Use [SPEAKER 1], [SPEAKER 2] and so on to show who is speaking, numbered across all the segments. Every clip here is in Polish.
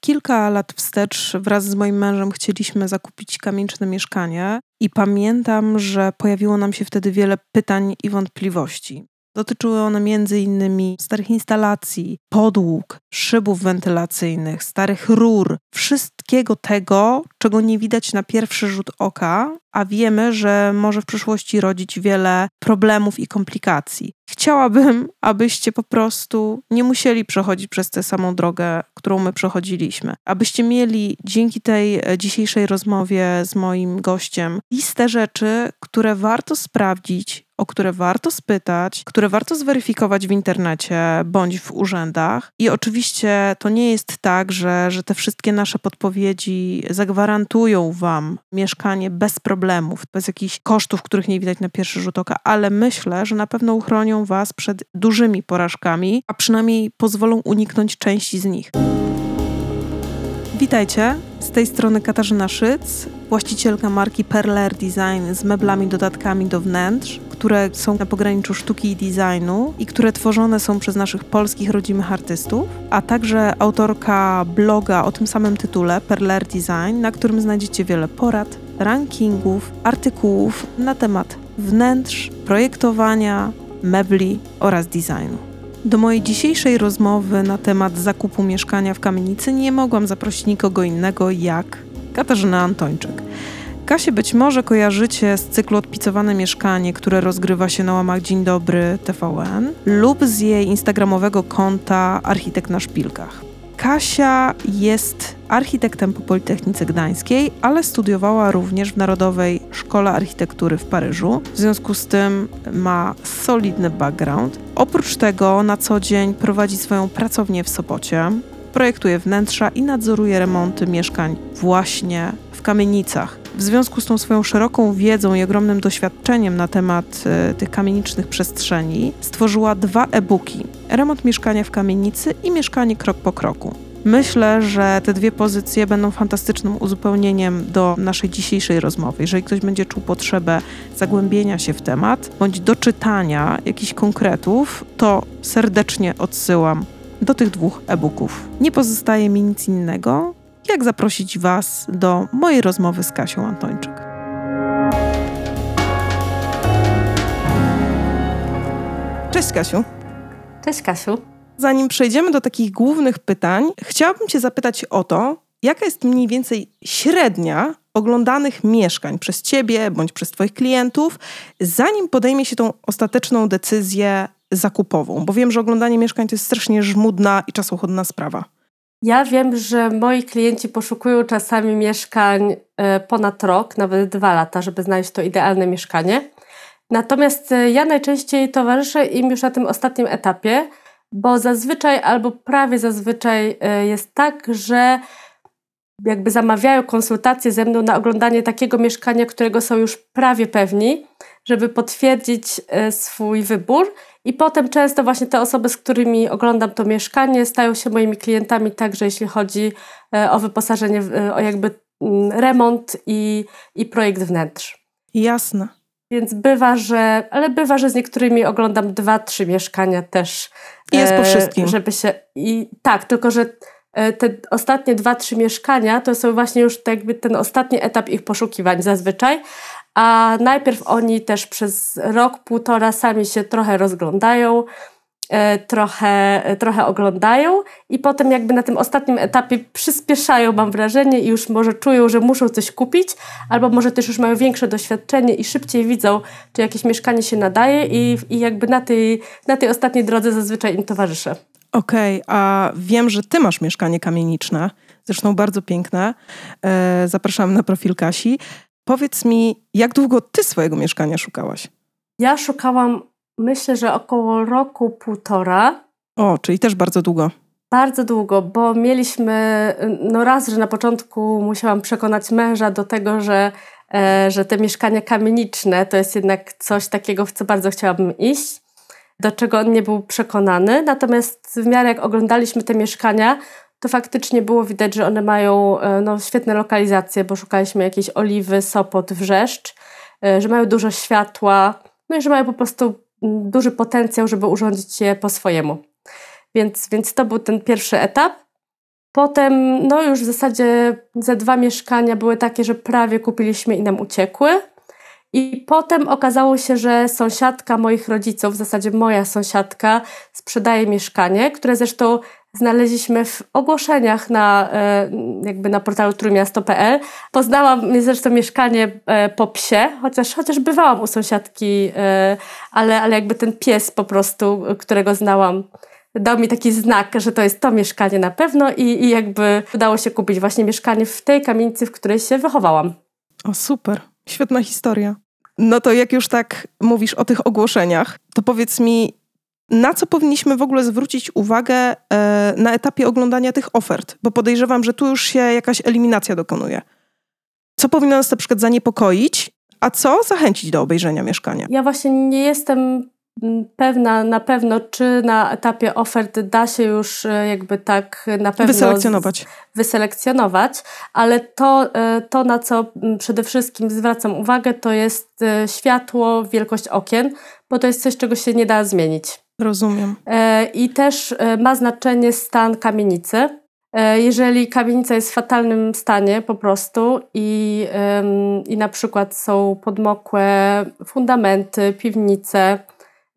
[SPEAKER 1] kilka lat wstecz wraz z moim mężem chcieliśmy zakupić kamieniczne mieszkanie i pamiętam, że pojawiło nam się wtedy wiele pytań i wątpliwości. Dotyczyły one innymi starych instalacji, podłóg, szybów wentylacyjnych, starych rur, wszystkiego tego, czego nie widać na pierwszy rzut oka, a wiemy, że może w przyszłości rodzić wiele problemów i komplikacji. Chciałabym, abyście po prostu nie musieli przechodzić przez tę samą drogę, którą my przechodziliśmy. Abyście mieli dzięki tej e, dzisiejszej rozmowie z moim gościem listę rzeczy, które warto sprawdzić, o które warto spytać, które warto zweryfikować w internecie bądź w urzędach. I oczywiście to nie jest tak, że, że te wszystkie nasze podpowiedzi zagwarantują Wam mieszkanie bez problemów, bez jakichś kosztów, których nie widać na pierwszy rzut oka, ale myślę, że na pewno uchronią Was przed dużymi porażkami, a przynajmniej pozwolą uniknąć części z nich. Witajcie, z tej strony Katarzyna Szyc, właścicielka marki Perler Design z meblami, dodatkami do wnętrz, które są na pograniczu sztuki i designu i które tworzone są przez naszych polskich rodzimych artystów, a także autorka bloga o tym samym tytule Perler Design, na którym znajdziecie wiele porad, rankingów, artykułów na temat wnętrz, projektowania, mebli oraz designu. Do mojej dzisiejszej rozmowy na temat zakupu mieszkania w kamienicy nie mogłam zaprosić nikogo innego jak Katarzyna Antończyk. Kasię być może kojarzycie z cyklu Odpicowane Mieszkanie, które rozgrywa się na łamach Dzień Dobry TVN lub z jej instagramowego konta Architekt na Szpilkach. Kasia jest architektem po Politechnice Gdańskiej, ale studiowała również w Narodowej Szkole Architektury w Paryżu. W związku z tym ma solidny background. Oprócz tego na co dzień prowadzi swoją pracownię w Sopocie, projektuje wnętrza i nadzoruje remonty mieszkań właśnie w kamienicach. W związku z tą swoją szeroką wiedzą i ogromnym doświadczeniem na temat y, tych kamienicznych przestrzeni, stworzyła dwa e-booki: Remont mieszkania w kamienicy i Mieszkanie krok po kroku. Myślę, że te dwie pozycje będą fantastycznym uzupełnieniem do naszej dzisiejszej rozmowy. Jeżeli ktoś będzie czuł potrzebę zagłębienia się w temat bądź doczytania jakichś konkretów, to serdecznie odsyłam do tych dwóch e-booków. Nie pozostaje mi nic innego, jak zaprosić Was do mojej rozmowy z Kasią Antończyk. Cześć Kasiu.
[SPEAKER 2] Cześć Kasiu.
[SPEAKER 1] Zanim przejdziemy do takich głównych pytań, chciałabym Cię zapytać o to, jaka jest mniej więcej średnia oglądanych mieszkań przez Ciebie bądź przez Twoich klientów, zanim podejmie się tą ostateczną decyzję zakupową? Bo wiem, że oglądanie mieszkań to jest strasznie żmudna i czasochłodna sprawa.
[SPEAKER 2] Ja wiem, że moi klienci poszukują czasami mieszkań e, ponad rok, nawet dwa lata, żeby znaleźć to idealne mieszkanie. Natomiast e, ja najczęściej towarzyszę im już na tym ostatnim etapie, bo zazwyczaj albo prawie zazwyczaj e, jest tak, że jakby zamawiają konsultacje ze mną na oglądanie takiego mieszkania, którego są już prawie pewni, żeby potwierdzić swój wybór i potem często właśnie te osoby, z którymi oglądam to mieszkanie, stają się moimi klientami także jeśli chodzi e, o wyposażenie, e, o jakby mm, remont i, i projekt wnętrz.
[SPEAKER 1] Jasne.
[SPEAKER 2] Więc bywa, że, ale bywa, że z niektórymi oglądam dwa, trzy mieszkania też.
[SPEAKER 1] I jest po e, wszystkim.
[SPEAKER 2] Żeby się, i tak, tylko że te ostatnie dwa, trzy mieszkania to są właśnie już jakby ten ostatni etap ich poszukiwań zazwyczaj, a najpierw oni też przez rok, półtora sami się trochę rozglądają, e, trochę, e, trochę oglądają i potem jakby na tym ostatnim etapie przyspieszają, mam wrażenie, i już może czują, że muszą coś kupić, albo może też już mają większe doświadczenie i szybciej widzą, czy jakieś mieszkanie się nadaje i, i jakby na tej, na tej ostatniej drodze zazwyczaj im towarzyszę.
[SPEAKER 1] Okej, okay, a wiem, że ty masz mieszkanie kamieniczne, zresztą bardzo piękne. E, zapraszam na profil Kasi. Powiedz mi, jak długo ty swojego mieszkania szukałaś?
[SPEAKER 2] Ja szukałam, myślę, że około roku, półtora.
[SPEAKER 1] O, czyli też bardzo długo.
[SPEAKER 2] Bardzo długo, bo mieliśmy, no raz, że na początku musiałam przekonać męża do tego, że, e, że te mieszkania kamieniczne to jest jednak coś takiego, w co bardzo chciałabym iść, do czego on nie był przekonany. Natomiast w miarę jak oglądaliśmy te mieszkania, to faktycznie było widać, że one mają e, no, świetne lokalizacje, bo szukaliśmy jakiejś oliwy, Sopot, Wrzeszcz, e, że mają dużo światła, no i że mają po prostu duży potencjał, żeby urządzić je po swojemu. Więc, więc to był ten pierwszy etap. Potem, no już w zasadzie ze dwa mieszkania były takie, że prawie kupiliśmy i nam uciekły. I potem okazało się, że sąsiadka moich rodziców, w zasadzie moja sąsiadka, sprzedaje mieszkanie, które zresztą znaleźliśmy w ogłoszeniach na, e, jakby na portalu trójmiasto.pl. Poznałam zresztą mieszkanie e, po psie, chociaż, chociaż bywałam u sąsiadki, e, ale, ale jakby ten pies po prostu, którego znałam, dał mi taki znak, że to jest to mieszkanie na pewno i, i jakby udało się kupić właśnie mieszkanie w tej kamienicy, w której się wychowałam.
[SPEAKER 1] O super, świetna historia. No to jak już tak mówisz o tych ogłoszeniach, to powiedz mi, na co powinniśmy w ogóle zwrócić uwagę e, na etapie oglądania tych ofert? Bo podejrzewam, że tu już się jakaś eliminacja dokonuje. Co powinno nas na przykład zaniepokoić, a co zachęcić do obejrzenia mieszkania?
[SPEAKER 2] Ja właśnie nie jestem pewna na pewno, czy na etapie ofert da się już e, jakby tak na pewno
[SPEAKER 1] wyselekcjonować,
[SPEAKER 2] wyselekcjonować ale to, e, to na co mm, przede wszystkim zwracam uwagę, to jest światło, wielkość okien, bo to jest coś, czego się nie da zmienić.
[SPEAKER 1] Rozumiem.
[SPEAKER 2] E, I też e, ma znaczenie stan kamienicy. E, jeżeli kamienica jest w fatalnym stanie po prostu i, i na przykład są podmokłe fundamenty, piwnice,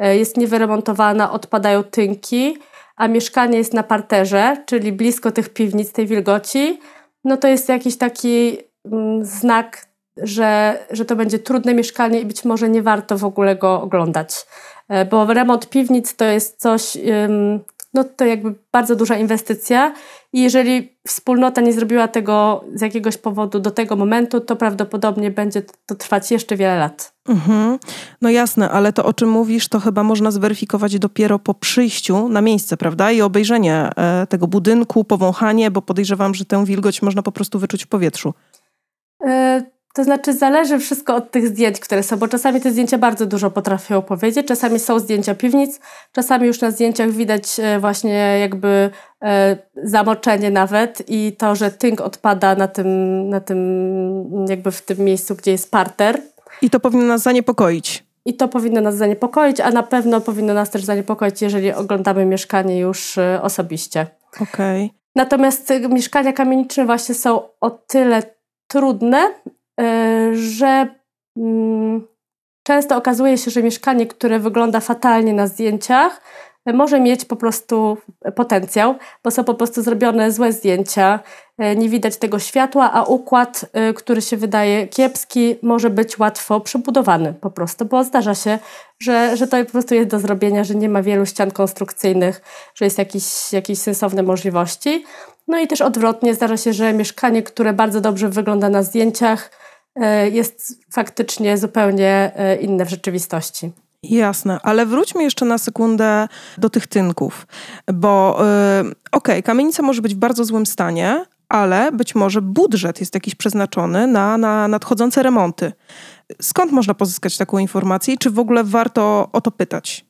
[SPEAKER 2] jest niewyremontowana, odpadają tynki, a mieszkanie jest na parterze, czyli blisko tych piwnic, tej wilgoci, no to jest jakiś taki mm, znak, że, że to będzie trudne mieszkanie i być może nie warto w ogóle go oglądać. E, bo remont piwnic to jest coś, no to jakby bardzo duża inwestycja i jeżeli wspólnota nie zrobiła tego z jakiegoś powodu do tego momentu, to prawdopodobnie będzie to trwać jeszcze wiele lat.
[SPEAKER 1] Mhm. No jasne, ale to o czym mówisz, to chyba można zweryfikować dopiero po przyjściu na miejsce, prawda? I obejrzenie e, tego budynku, powąchanie, bo podejrzewam, że tę wilgoć można po prostu wyczuć w powietrzu.
[SPEAKER 2] E, to znaczy, zależy wszystko od tych zdjęć, które są, bo czasami te zdjęcia bardzo dużo potrafią powiedzieć. Czasami są zdjęcia piwnic, czasami już na zdjęciach widać e, właśnie jakby e, zamoczenie nawet i to, że tynk odpada na tym, na tym, jakby w tym miejscu, gdzie jest parter.
[SPEAKER 1] I to powinno nas zaniepokoić.
[SPEAKER 2] I to powinno nas zaniepokoić, a na pewno powinno nas też zaniepokoić, jeżeli oglądamy mieszkanie już e, osobiście.
[SPEAKER 1] Okej. Okay.
[SPEAKER 2] Natomiast mieszkania kamieniczne właśnie są o tyle trudne, że mm, często okazuje się, że mieszkanie, które wygląda fatalnie na zdjęciach, może mieć po prostu potencjał, bo są po prostu zrobione złe zdjęcia, e, nie widać tego światła, a układ, który się wydaje kiepski, może być łatwo przebudowany po prostu, bo zdarza się, że, że to po prostu jest do zrobienia, że nie ma wielu ścian konstrukcyjnych, że jest jakieś, jakieś sensowne możliwości. No i też odwrotnie, zdarza się, że mieszkanie, które bardzo dobrze wygląda na zdjęciach, jest faktycznie zupełnie e, inne w rzeczywistości.
[SPEAKER 1] Jasne, ale wróćmy jeszcze na sekundę do tych tynków, bo yy, okej, okay, kamienica może być w bardzo złym stanie, ale być może budżet jest jakiś przeznaczony na, na nadchodzące remonty. Skąd można pozyskać taką informację i czy w ogóle warto o to pytać?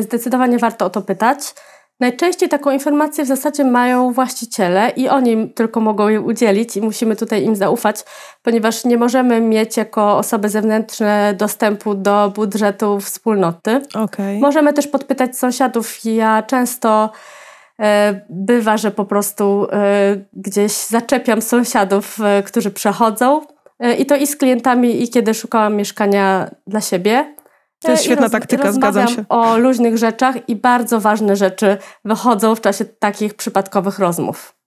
[SPEAKER 2] Zdecydowanie warto o to pytać. Najczęściej taką informację w zasadzie mają właściciele i oni tylko mogą jej udzielić i musimy tutaj im zaufać, ponieważ nie możemy mieć jako osoby zewnętrzne dostępu do budżetu wspólnoty.
[SPEAKER 1] Okay.
[SPEAKER 2] Możemy też podpytać sąsiadów. Ja często e, bywa, że po prostu e, gdzieś zaczepiam sąsiadów, e, którzy przechodzą. I to i z klientami, i kiedy szukałam mieszkania dla siebie.
[SPEAKER 1] To jest świetna roz, taktyka, zgadzam się.
[SPEAKER 2] o luźnych rzeczach i bardzo ważne rzeczy wychodzą w czasie takich przypadkowych rozmów.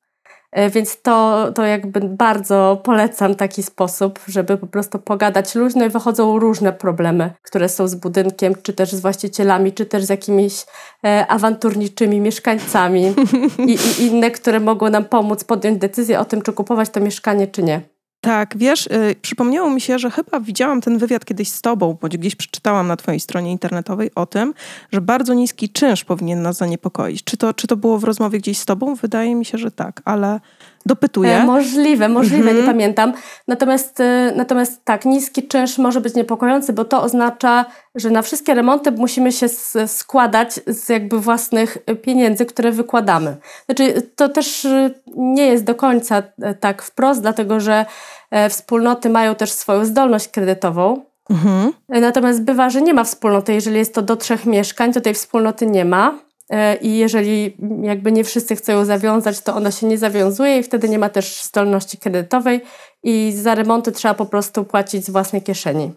[SPEAKER 2] E, więc to, to jakby bardzo polecam taki sposób, żeby po prostu pogadać luźno i wychodzą różne problemy, które są z budynkiem, czy też z właścicielami, czy też z jakimiś e, awanturniczymi mieszkańcami i, i inne, które mogą nam pomóc podjąć decyzję o tym, czy kupować to mieszkanie, czy nie.
[SPEAKER 1] Tak, wiesz, yy, przypomniało mi się, że chyba widziałam ten wywiad kiedyś z tobą, bądź gdzieś przeczytałam na twojej stronie internetowej o tym, że bardzo niski czynsz powinien nas zaniepokoić. Czy to, czy to było w rozmowie gdzieś z tobą? Wydaje mi się, że tak, ale dopytuję.
[SPEAKER 2] E, możliwe, możliwe, mhm. nie pamiętam. Natomiast, y, natomiast tak, niski czynsz może być niepokojący, bo to oznacza, że na wszystkie remonty musimy się składać z jakby własnych pieniędzy, które wykładamy. Znaczy, to też y, nie jest do końca e, tak wprost, dlatego że e, wspólnoty mają też swoją zdolność kredytową. Mhm. Natomiast bywa, że nie ma wspólnoty. Jeżeli jest to do trzech mieszkań, to tej wspólnoty nie ma. E, i jeżeli jakby nie wszyscy chcą ją zawiązać, to ona się nie zawiązuje i wtedy nie ma też zdolności kredytowej i za remonty trzeba po prostu płacić z własnej kieszeni.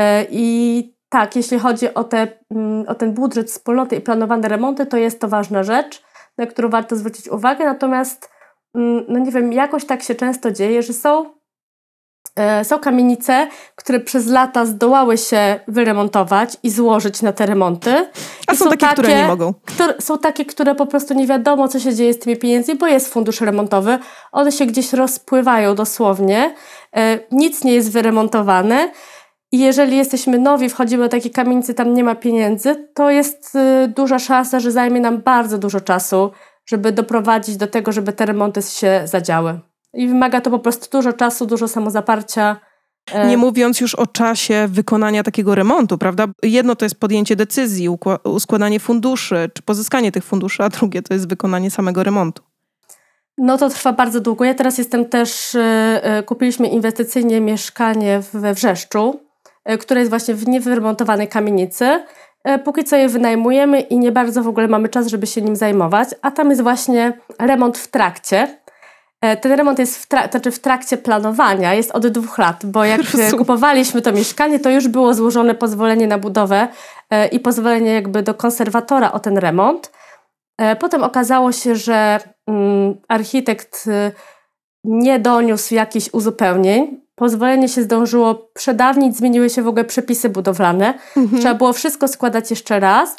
[SPEAKER 2] E, I tak, jeśli chodzi o, te, mm, o ten budżet wspólnoty i planowane remonty, to jest to ważna rzecz, na którą warto zwrócić uwagę, natomiast mm, no nie wiem, jakoś tak się często dzieje, że są są kamienice, które przez lata zdołały się wyremontować i złożyć na te remonty.
[SPEAKER 1] A są, są, takie, które nie mogą.
[SPEAKER 2] Które, są takie, które po prostu nie wiadomo, co się dzieje z tymi pieniędzmi, bo jest fundusz remontowy. One się gdzieś rozpływają dosłownie. E, nic nie jest wyremontowane. I jeżeli jesteśmy nowi, wchodzimy do takiej kamienicy, tam nie ma pieniędzy, to jest e, duża szansa, że zajmie nam bardzo dużo czasu, żeby doprowadzić do tego, żeby te remonty się zadziały. I wymaga to po prostu dużo czasu, dużo samozaparcia.
[SPEAKER 1] E, Nie mówiąc już o czasie wykonania takiego remontu, prawda? Jedno to jest podjęcie decyzji, uskładanie funduszy, czy pozyskanie tych funduszy, a drugie to jest wykonanie samego remontu.
[SPEAKER 2] No to trwa bardzo długo. Ja teraz jestem też, e, e, kupiliśmy inwestycyjnie mieszkanie we Wrzeszczu, które jest właśnie w niewyremontowanej kamienicy. Póki co je wynajmujemy i nie bardzo w ogóle mamy czas, żeby się nim zajmować, a tam jest właśnie remont w trakcie. E, ten remont jest w, trak- znaczy w trakcie planowania, jest od dwóch lat, bo jak Rozumiem. kupowaliśmy to mieszkanie, to już było złożone pozwolenie na budowę e, i pozwolenie jakby do konserwatora o ten remont. E, potem okazało się, że mm, architekt nie doniósł jakichś uzupełnień. Pozwolenie się zdążyło przedawnić, zmieniły się w ogóle przepisy budowlane. Mhm. Trzeba było wszystko składać jeszcze raz.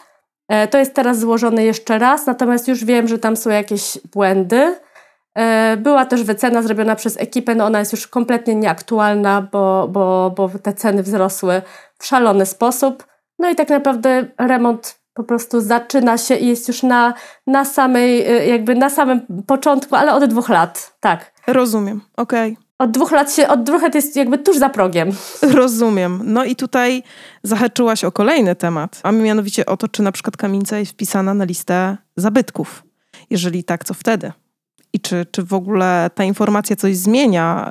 [SPEAKER 2] To jest teraz złożone jeszcze raz, natomiast już wiem, że tam są jakieś błędy. E, była też wycena zrobiona przez ekipę, no ona jest już kompletnie nieaktualna, bo, bo, bo te ceny wzrosły w szalony sposób. No i tak naprawdę remont po prostu zaczyna się i jest już na, na samej, e, jakby na samym początku, ale od dwóch lat, tak.
[SPEAKER 1] Rozumiem, okej. Okay.
[SPEAKER 2] Od dwóch lat się, od dwóch lat jest jakby tuż za progiem.
[SPEAKER 1] Rozumiem. No i tutaj zahaczyłaś o kolejny temat, a mianowicie o to, czy na przykład kamienica jest wpisana na listę zabytków. Jeżeli tak, co wtedy? I czy, czy w ogóle ta informacja coś zmienia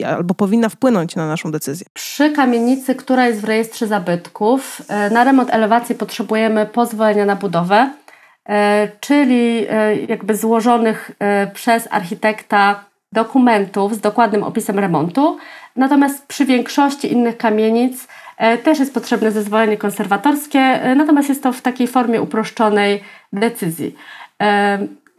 [SPEAKER 1] e, albo powinna wpłynąć na naszą decyzję?
[SPEAKER 2] Przy kamienicy, która jest w rejestrze zabytków, e, na remont elewacji potrzebujemy pozwolenia na budowę, e, czyli jakby złożonych przez architekta dokumentów z dokładnym opisem remontu. Natomiast przy większości innych kamienic też jest potrzebne zezwolenie konserwatorskie, natomiast jest to w takiej formie uproszczonej decyzji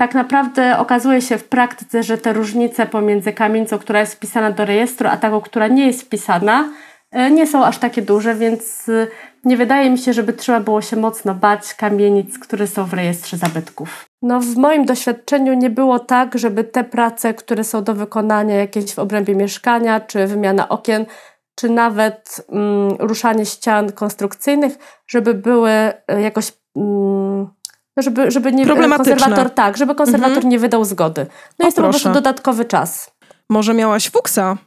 [SPEAKER 2] tak naprawdę okazuje się w praktyce, że te różnice pomiędzy kamienicą, która jest wpisana do rejestru, a taką, która nie jest wpisana, e, nie są aż takie duże, więc e, nie wydaje mi się, żeby trzeba było się mocno bać kamienic, które są w rejestrze zabytków. No, w moim doświadczeniu nie było tak, żeby te prace, które są do wykonania jakieś w obrębie mieszkania, czy wymiana okien, czy nawet mm, ruszanie ścian konstrukcyjnych, żeby były e, jakoś mm, żeby, żeby nie konserwator tak, żeby konserwator mhm. nie wydał zgody. No o, jest to proszę. po prostu dodatkowy czas.
[SPEAKER 1] Może miałaś fuksa?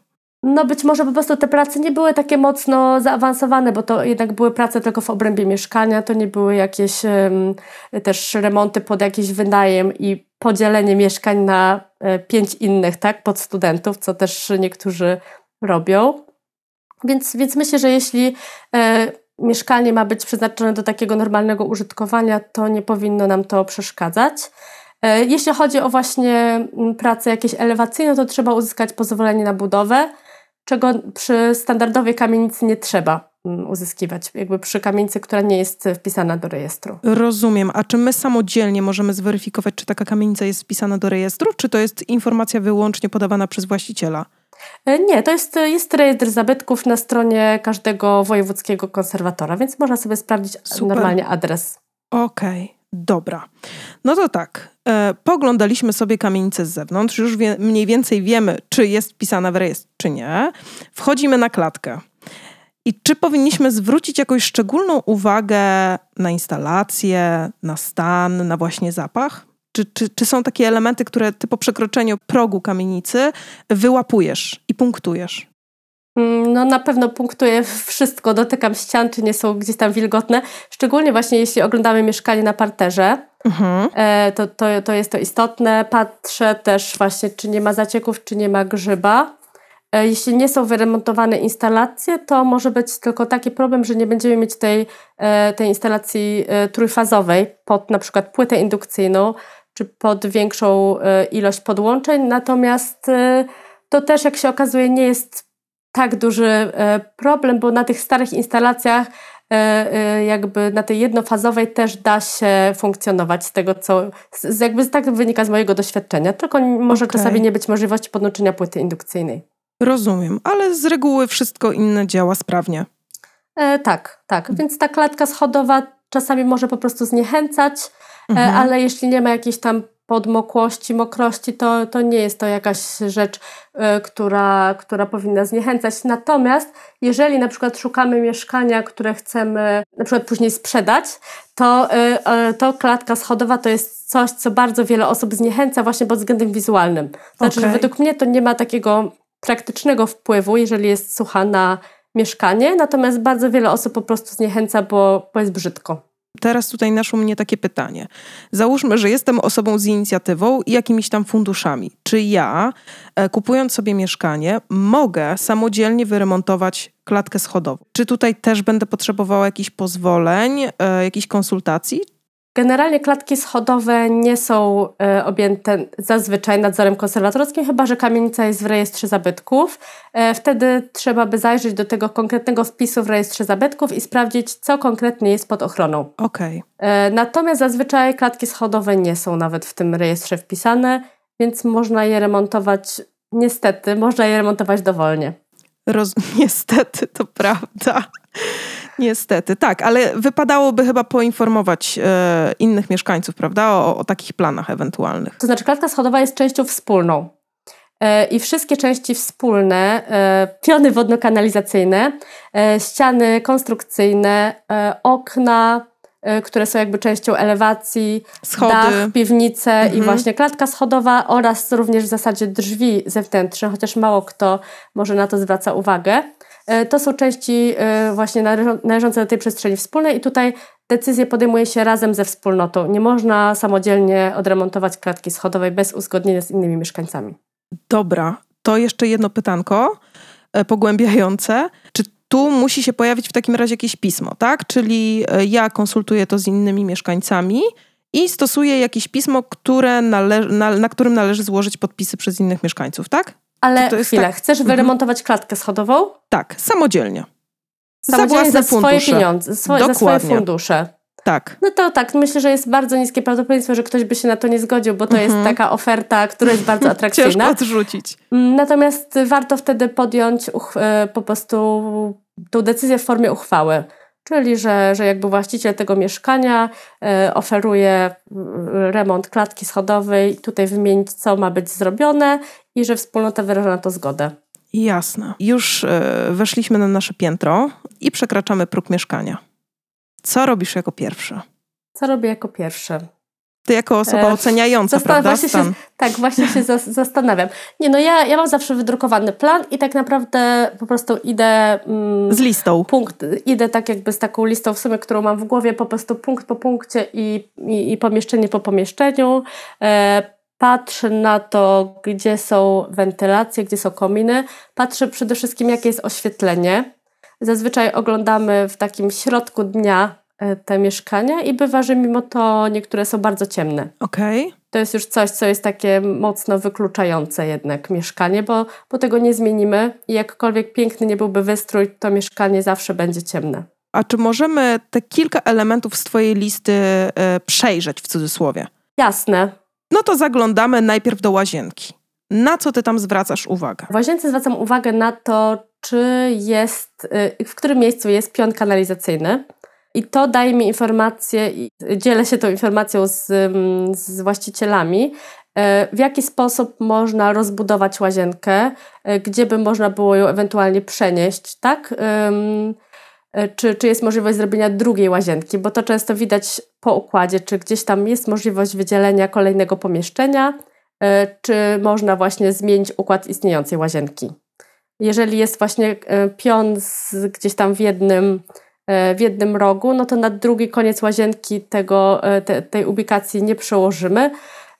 [SPEAKER 2] No być może po prostu te prace nie były takie mocno zaawansowane, bo to jednak były prace tylko w obrębie mieszkania, to nie były jakieś um, też remonty pod jakiś wynajem i podzielenie mieszkań na e, pięć innych, tak, pod studentów, co też niektórzy robią. Więc, więc myślę, że jeśli e, mieszkanie ma być przeznaczone do takiego normalnego użytkowania, to nie powinno nam to przeszkadzać. E, jeśli chodzi o właśnie mm, pracę jakieś elewacyjne, to trzeba uzyskać pozwolenie na budowę, czego przy standardowej kamienicy nie trzeba uzyskiwać, jakby przy kamienicy, która nie jest wpisana do rejestru.
[SPEAKER 1] Rozumiem. A czy my samodzielnie możemy zweryfikować, czy taka kamienica jest wpisana do rejestru, czy to jest informacja wyłącznie podawana przez właściciela?
[SPEAKER 2] E, nie, to jest, jest rejestr zabytków na stronie każdego wojewódzkiego konserwatora, więc można sobie sprawdzić Super. normalnie adres.
[SPEAKER 1] Okej, okay, dobra. No to tak, e, poglądaliśmy sobie kamienicę z zewnątrz, już wie, mniej więcej wiemy, czy jest wpisana w rejestr, czy nie. Wchodzimy na klatkę. I czy powinniśmy zwrócić jakąś szczególną uwagę na instalację, na stan, na właśnie zapach? Czy, czy, czy są takie elementy, które ty po przekroczeniu progu kamienicy wyłapujesz i punktujesz?
[SPEAKER 2] Mm, no na pewno punktuję wszystko, dotykam ścian, czy nie są gdzieś tam wilgotne. Szczególnie właśnie jeśli oglądamy mieszkanie na parterze, mhm. E, to, to, to jest to istotne. Patrzę też właśnie, czy nie ma zacieków, czy nie ma grzyba. E, jeśli nie są wyremontowane instalacje, to może być tylko taki problem, że nie będziemy mieć tej, e, tej instalacji e, trójfazowej pod na przykład płytę indukcyjną czy pod większą ilość podłączeń. Natomiast to też, jak się okazuje, nie jest tak duży problem, bo na tych starych instalacjach jakby na tej jednofazowej też da się funkcjonować z tego, co jakby tak wynika z mojego doświadczenia, tylko może okay. czasami nie być możliwości podłączenia płyty indukcyjnej.
[SPEAKER 1] Rozumiem, ale z reguły wszystko inne działa sprawnie.
[SPEAKER 2] E, tak, tak. Więc ta klatka schodowa czasami może po prostu zniechęcać, e, mhm. ale jeśli nie ma jakiejś tam podmokłości, mokrości, to, to nie jest to jakaś rzecz, y, która, która powinna zniechęcać. Natomiast jeżeli na przykład szukamy mieszkania, które chcemy na przykład później sprzedać, to, y, y, to klatka schodowa to jest coś, co bardzo wiele osób zniechęca właśnie pod względem wizualnym. Znaczy, okay. że według mnie to nie ma takiego praktycznego wpływu, jeżeli jest sucha na mieszkanie, natomiast bardzo wiele osób po prostu zniechęca, bo, bo jest brzydko.
[SPEAKER 1] Teraz tutaj naszło mnie takie pytanie. Załóżmy, że jestem osobą z inicjatywą i jakimiś tam funduszami. Czy ja, e, kupując sobie mieszkanie, mogę samodzielnie wyremontować klatkę schodową? Czy tutaj też będę potrzebowała jakichś pozwoleń, e, jakichś konsultacji?
[SPEAKER 2] Generalnie klatki schodowe nie są e, objęte zazwyczaj nadzorem konserwatorskim, chyba że kamienica jest w rejestrze zabytków. E, wtedy trzeba by zajrzeć do tego konkretnego wpisu w rejestrze zabytków i sprawdzić, co konkretnie jest pod ochroną.
[SPEAKER 1] Okay.
[SPEAKER 2] E, natomiast zazwyczaj klatki schodowe nie są nawet w tym rejestrze wpisane, więc można je remontować, niestety, można je remontować dowolnie.
[SPEAKER 1] Roz... Niestety, to prawda. Niestety, tak, ale wypadałoby chyba poinformować e, innych mieszkańców, prawda, o, o, takich planach ewentualnych.
[SPEAKER 2] To znaczy, klatka schodowa jest częścią wspólną. E, I wszystkie części wspólne, e, piony wodno-kanalizacyjne, e, ściany konstrukcyjne, e, okna, e, które są jakby częścią elewacji, Schody. dach, piwnice mhm. i właśnie klatka schodowa oraz również w zasadzie drzwi zewnętrzne, chociaż mało kto może na to zwraca uwagę. E, to są części e, właśnie należące do tej przestrzeni wspólnej i tutaj decyzje podejmuje się razem ze wspólnotą. Nie można samodzielnie odremontować klatki schodowej bez uzgodnienia z innymi mieszkańcami.
[SPEAKER 1] Dobra, to jeszcze jedno pytanko e, pogłębiające. Czy tu musi się pojawić w takim razie jakieś pismo, tak? Czyli ja konsultuję to z innymi mieszkańcami i stosuję jakieś pismo, które nale- na, na którym należy złożyć podpisy przez innych mieszkańców, tak?
[SPEAKER 2] Ale to, to chwilę, tak... chcesz mhm. wyremontować klatkę schodową?
[SPEAKER 1] Tak, samodzielnie.
[SPEAKER 2] Samodzielnie za, za swoje pieniądze, swoje, za swoje fundusze.
[SPEAKER 1] Tak.
[SPEAKER 2] No to tak, myślę, że jest bardzo niskie prawdopodobieństwo, że ktoś by się na to nie zgodził, bo to jest mhm. taka oferta, która jest bardzo atrakcyjna.
[SPEAKER 1] Ciężko odrzucić.
[SPEAKER 2] Mm, natomiast warto wtedy podjąć e, po prostu tą decyzję w formie uchwały. Czyli, że, że jakby właściciel tego mieszkania e, oferuje e, remont klatki schodowej, tutaj wymienić, co ma być zrobione i że wspólnota wyraża na to zgodę.
[SPEAKER 1] Jasne. Już e, weszliśmy na nasze piętro i przekraczamy próg mieszkania. Co robisz jako pierwszy?
[SPEAKER 2] Co robię jako pierwszy?
[SPEAKER 1] Ty jako osoba e, oceniająca, Zastan- prawda?
[SPEAKER 2] Właśnie się, tak, właśnie się zastanawiam. Nie, no ja, ja mam zawsze wydrukowany plan i tak naprawdę po prostu idę...
[SPEAKER 1] Mm, z listą.
[SPEAKER 2] Punkt, idę tak jakby z taką listą w sumie, którą mam w głowie, po prostu punkt po punkcie i, i, i pomieszczenie po pomieszczeniu. E, patrzę na to, gdzie są wentylacje, gdzie są kominy. Patrzę przede wszystkim, jakie jest oświetlenie. Zazwyczaj oglądamy w takim środku dnia E, te mieszkania i bywa, że mimo to niektóre są bardzo ciemne.
[SPEAKER 1] Okej. Okay.
[SPEAKER 2] To jest już coś, co jest takie mocno wykluczające jednak mieszkanie, bo, bo tego nie zmienimy i jakkolwiek piękny nie byłby wystrój, to mieszkanie zawsze będzie ciemne.
[SPEAKER 1] A czy możemy te kilka elementów z Twojej listy e, przejrzeć w cudzysłowie?
[SPEAKER 2] Jasne.
[SPEAKER 1] No to zaglądamy najpierw do łazienki. Na co Ty tam zwracasz uwagę?
[SPEAKER 2] W łazience zwracam uwagę na to, czy jest, y, w którym miejscu jest pion kanalizacyjny i to daje mi informację, dzielę się tą informacją z, mm, z właścicielami, e, w jaki sposób można rozbudować łazienkę, e, gdzie by można było ją ewentualnie przenieść, tak? E, czy, czy jest możliwość zrobienia drugiej łazienki, bo to często widać po układzie, czy gdzieś tam jest możliwość wydzielenia kolejnego pomieszczenia, czy można właśnie zmienić układ istniejącej łazienki. Jeżeli jest właśnie pion z, gdzieś tam w jednym E, w jednym rogu, no to na drugi koniec łazienki tego, e, te, tej ubikacji nie przełożymy.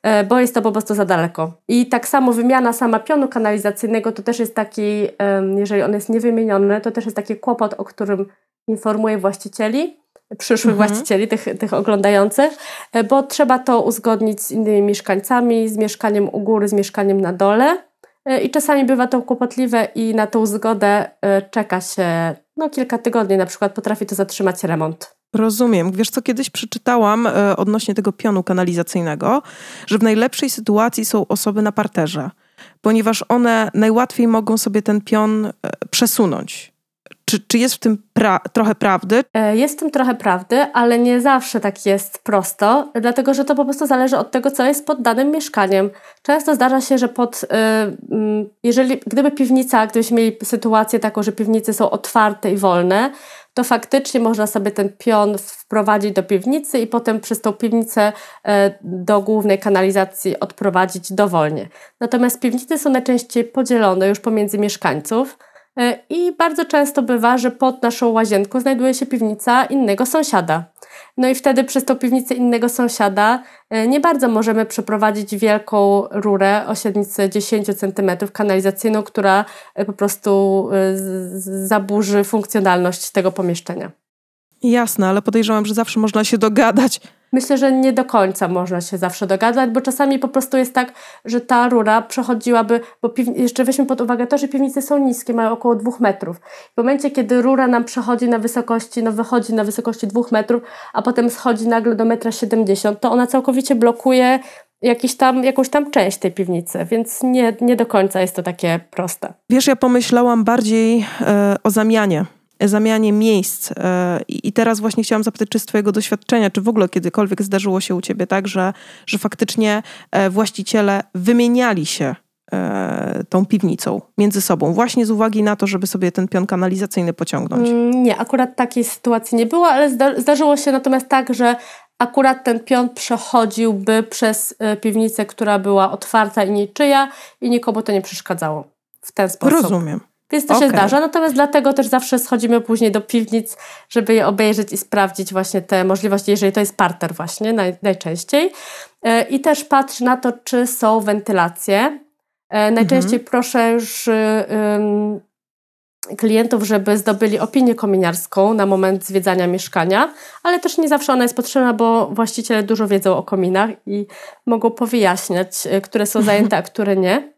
[SPEAKER 2] E, bo jest to po prostu za daleko. I tak samo wymiana sama pionu kanalizacyjnego to też jest taki, jeżeli on jest niewymieniony, to też jest taki kłopot, o którym informuję właścicieli, przyszłych mhm. właścicieli, tych, tych oglądających, e, bo trzeba to uzgodnić z innymi mieszkańcami, z mieszkaniem u góry, z mieszkaniem na dole. E, I czasami bywa to kłopotliwe i na tą zgodę czeka się no, kilka tygodni, na przykład potrafi to zatrzymać remont.
[SPEAKER 1] Rozumiem. Wiesz co, kiedyś przeczytałam e, odnośnie tego pionu kanalizacyjnego, że w najlepszej sytuacji są osoby na parterze, ponieważ one najłatwiej mogą sobie ten pion e, przesunąć. Czy, czy jest w tym pra trochę prawdy?
[SPEAKER 2] E, jest w tym trochę prawdy, ale nie zawsze tak jest prosto, dlatego że to po prostu zależy od tego, co jest pod danym mieszkaniem. Często zdarza się, że pod, jeżeli, gdyby piwnica, gdybyśmy mieli sytuację taką, że piwnice są otwarte i wolne, to faktycznie można sobie ten pion wprowadzić do piwnicy i potem przez tą piwnicę e, do głównej kanalizacji odprowadzić dowolnie. Natomiast piwnice są najczęściej podzielone już pomiędzy mieszkańców. E, I bardzo często bywa, że pod naszą łazienką znajduje się piwnica innego sąsiada. No i wtedy przez tą piwnicę innego sąsiada e, nie bardzo możemy przeprowadzić wielką rurę o średnicy 10 cm kanalizacyjną, która e, po prostu zaburzy funkcjonalność tego pomieszczenia.
[SPEAKER 1] Jasne, ale podejrzewam, że zawsze można się dogadać.
[SPEAKER 2] Myślę, że nie do końca można się zawsze dogadać, bo czasami po prostu jest tak, że ta rura przechodziłaby, bo jeszcze weźmy pod uwagę to, że piwnice są niskie, mają około dwóch metrów. W momencie, kiedy rura nam przechodzi na wysokości, no wychodzi na wysokości dwóch metrów, a potem schodzi nagle do metra siedemdziesiąt, to ona całkowicie blokuje jakiś tam, jakąś tam część tej piwnicy, więc nie, nie do końca jest to takie proste.
[SPEAKER 1] Wiesz, ja pomyślałam bardziej e, o zamianie zamianie miejsc. E, I teraz właśnie chciałam zapytać, czy z Twojego doświadczenia, czy w ogóle kiedykolwiek zdarzyło się u Ciebie tak, że, że faktycznie e, właściciele wymieniali się e, tą piwnicą między sobą, właśnie z uwagi na to, żeby sobie ten pion kanalizacyjny pociągnąć?
[SPEAKER 2] Mm, nie, akurat takiej sytuacji nie było, ale zdarzyło się natomiast tak, że akurat ten pion przechodziłby przez piwnicę, która była otwarta i niczyja i nikomu to nie przeszkadzało w ten sposób.
[SPEAKER 1] Rozumiem.
[SPEAKER 2] Więc to okay. się zdarza, natomiast dlatego też zawsze schodzimy później do piwnic, żeby je obejrzeć i sprawdzić właśnie te możliwości, jeżeli to jest parter właśnie naj, najczęściej. E, I też patrz na to, czy są wentylacje. E, najczęściej mhm. proszę już um, klientów, żeby zdobyli opinię kominiarską na moment zwiedzania mieszkania, ale też nie zawsze ona jest potrzebna, bo właściciele dużo wiedzą o kominach i mogą powyjaśniać, e, które są zajęte, a które nie.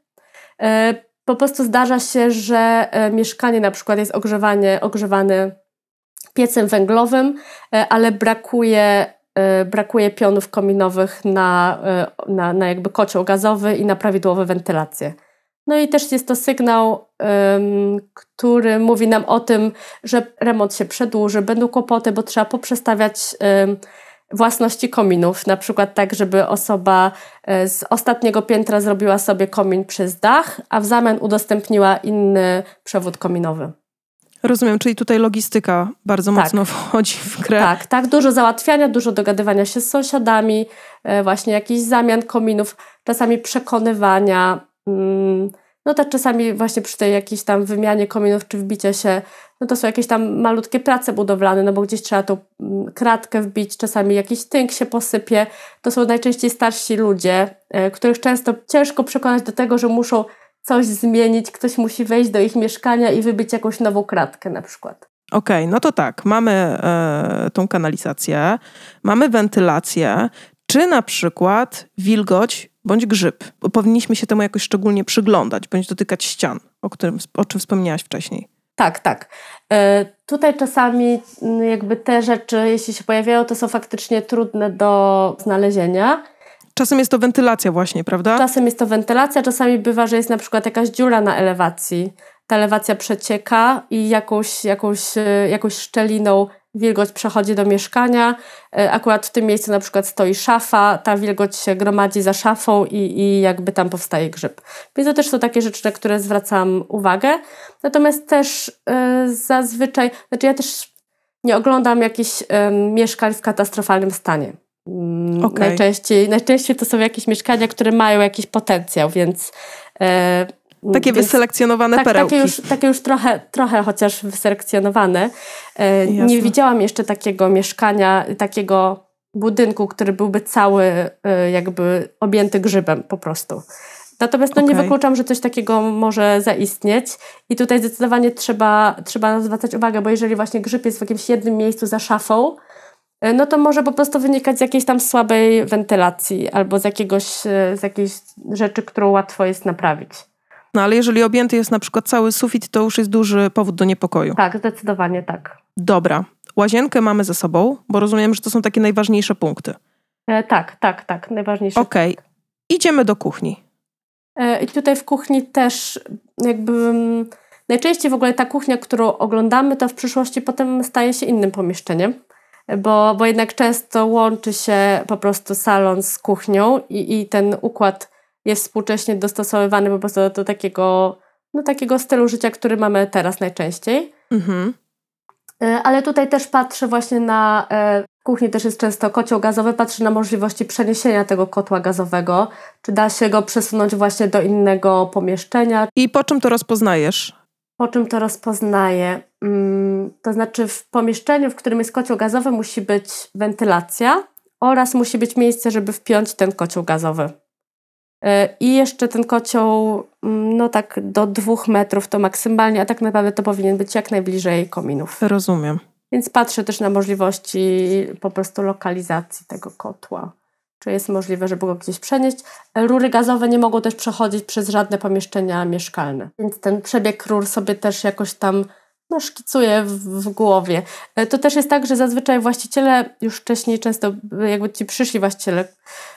[SPEAKER 2] Po prostu zdarza się, że e, mieszkanie na przykład jest ogrzewanie, ogrzewane piecem węglowym, e, ale brakuje, e, brakuje pionów kominowych na, na, na jakby kocioł gazowy i na prawidłową wentylację. No i też jest to sygnał, który mówi nam o tym, że remont się przedłuży, będą kłopoty, bo trzeba poprzestawiać własności kominów. Na przykład tak, żeby osoba e, z ostatniego piętra zrobiła sobie komin przez dach, a w zamian udostępniła inny przewód kominowy.
[SPEAKER 1] Rozumiem, czyli tutaj logistyka bardzo tak. mocno wchodzi w grę.
[SPEAKER 2] Tak, tak, dużo załatwiania, dużo dogadywania się z sąsiadami, e, właśnie jakichś zamian kominów, czasami przekonywania. Mm, no tak czasami właśnie przy tej jakiejś tam wymianie kominów czy wbicie się, no to są jakieś tam malutkie prace budowlane, no bo gdzieś trzeba tą mm, kratkę wbić, czasami jakiś tynk się posypie. To są najczęściej starsi ludzie, e, których często ciężko przekonać do tego, że muszą coś zmienić, ktoś musi wejść do ich mieszkania i wybić jakąś nową kratkę na przykład.
[SPEAKER 1] Okej, okay, no to tak, mamy e, tą kanalizację, mamy wentylację. Czy na przykład wilgoć bądź grzyb. Powinniśmy się temu jakoś szczególnie przyglądać, bądź dotykać ścian, o, którym, o czym wspomniałaś wcześniej.
[SPEAKER 2] Tak, tak. E, tutaj czasami mm, jakby te rzeczy, jeśli się pojawiają, to są faktycznie trudne do znalezienia.
[SPEAKER 1] Czasem jest to wentylacja właśnie, prawda?
[SPEAKER 2] Czasem jest to wentylacja, czasami bywa, że jest na przykład jakaś dziura na elewacji. Ta elewacja przecieka i jakąś, jakąś, e, jakąś szczeliną wilgoć przechodzi do mieszkania. E, akurat w tym miejscu na przykład stoi szafa, ta wilgoć się gromadzi za szafą i, i jakby tam powstaje grzyb. Więc to też są takie rzeczy, na które zwracam uwagę. Natomiast też yy, zazwyczaj, znaczy ja też nie oglądam jakichś yy, mieszkań w katastrofalnym stanie. Mm, okay. Najczęściej, najczęściej to są jakieś mieszkania, które mają jakiś potencjał, więc yy,
[SPEAKER 1] takie Więc, wyselekcjonowane
[SPEAKER 2] tak,
[SPEAKER 1] perełki.
[SPEAKER 2] Takie już, takie już trochę, trochę chociaż wyselekcjonowane. E, nie widziałam jeszcze takiego mieszkania, takiego budynku, który byłby cały y, jakby objęty grzybem po prostu. Natomiast no, nie
[SPEAKER 1] Okej.
[SPEAKER 2] wykluczam, że coś takiego może zaistnieć i tutaj zdecydowanie trzeba, trzeba zwracać uwagę, bo jeżeli właśnie grzyb jest w jakimś jednym miejscu za szafą, y, no to może po prostu wynikać z jakiejś tam słabej wentylacji albo z, jakiegoś, z jakiejś rzeczy, którą łatwo jest naprawić.
[SPEAKER 1] No ale jeżeli objęty jest na przykład cały sufit, to już jest duży powód do niepokoju.
[SPEAKER 2] Tak, zdecydowanie tak.
[SPEAKER 1] Dobra. Łazienkę mamy ze sobą, bo rozumiem, że to są takie najważniejsze punkty.
[SPEAKER 2] E, tak, tak, tak, najważniejsze.
[SPEAKER 1] Okej. Idziemy do kuchni.
[SPEAKER 2] E, I tutaj w kuchni też jakby mm, najczęściej w ogóle ta kuchnia, którą oglądamy, to w przyszłości potem staje się innym pomieszczeniem, bo, bo jednak często łączy się po prostu salon z kuchnią i, i ten układ jest współcześnie dostosowywany po prostu do, takiego, no, takiego stylu życia, który mamy teraz najczęściej.
[SPEAKER 1] Mhm.
[SPEAKER 2] E, Ale tutaj też patrzę właśnie na. e, W kuchni też jest często kocioł gazowy, patrzę na możliwości przeniesienia tego kotła gazowego. Czy da się go przesunąć właśnie do innego pomieszczenia?
[SPEAKER 1] I po czym to rozpoznajesz?
[SPEAKER 2] Po czym to rozpoznaję? Mm, To znaczy, w pomieszczeniu, w którym jest kocioł gazowy, musi być wentylacja oraz musi być miejsce, żeby wpiąć ten kocioł gazowy. E, I jeszcze ten kocioł, mm, no tak do dwóch metrów to maksymalnie, a tak naprawdę to powinien być jak najbliżej kominów.
[SPEAKER 1] Rozumiem.
[SPEAKER 2] Więc patrzę też na możliwości po prostu lokalizacji tego kotła. Czy jest możliwe, żeby go gdzieś przenieść. Rury gazowe nie mogą też przechodzić przez żadne pomieszczenia mieszkalne. Więc ten przebieg rur sobie też jakoś tam no, szkicuję w, w głowie. E, To też jest tak, że zazwyczaj właściciele już wcześniej często, jakby ci przyszli właściciele,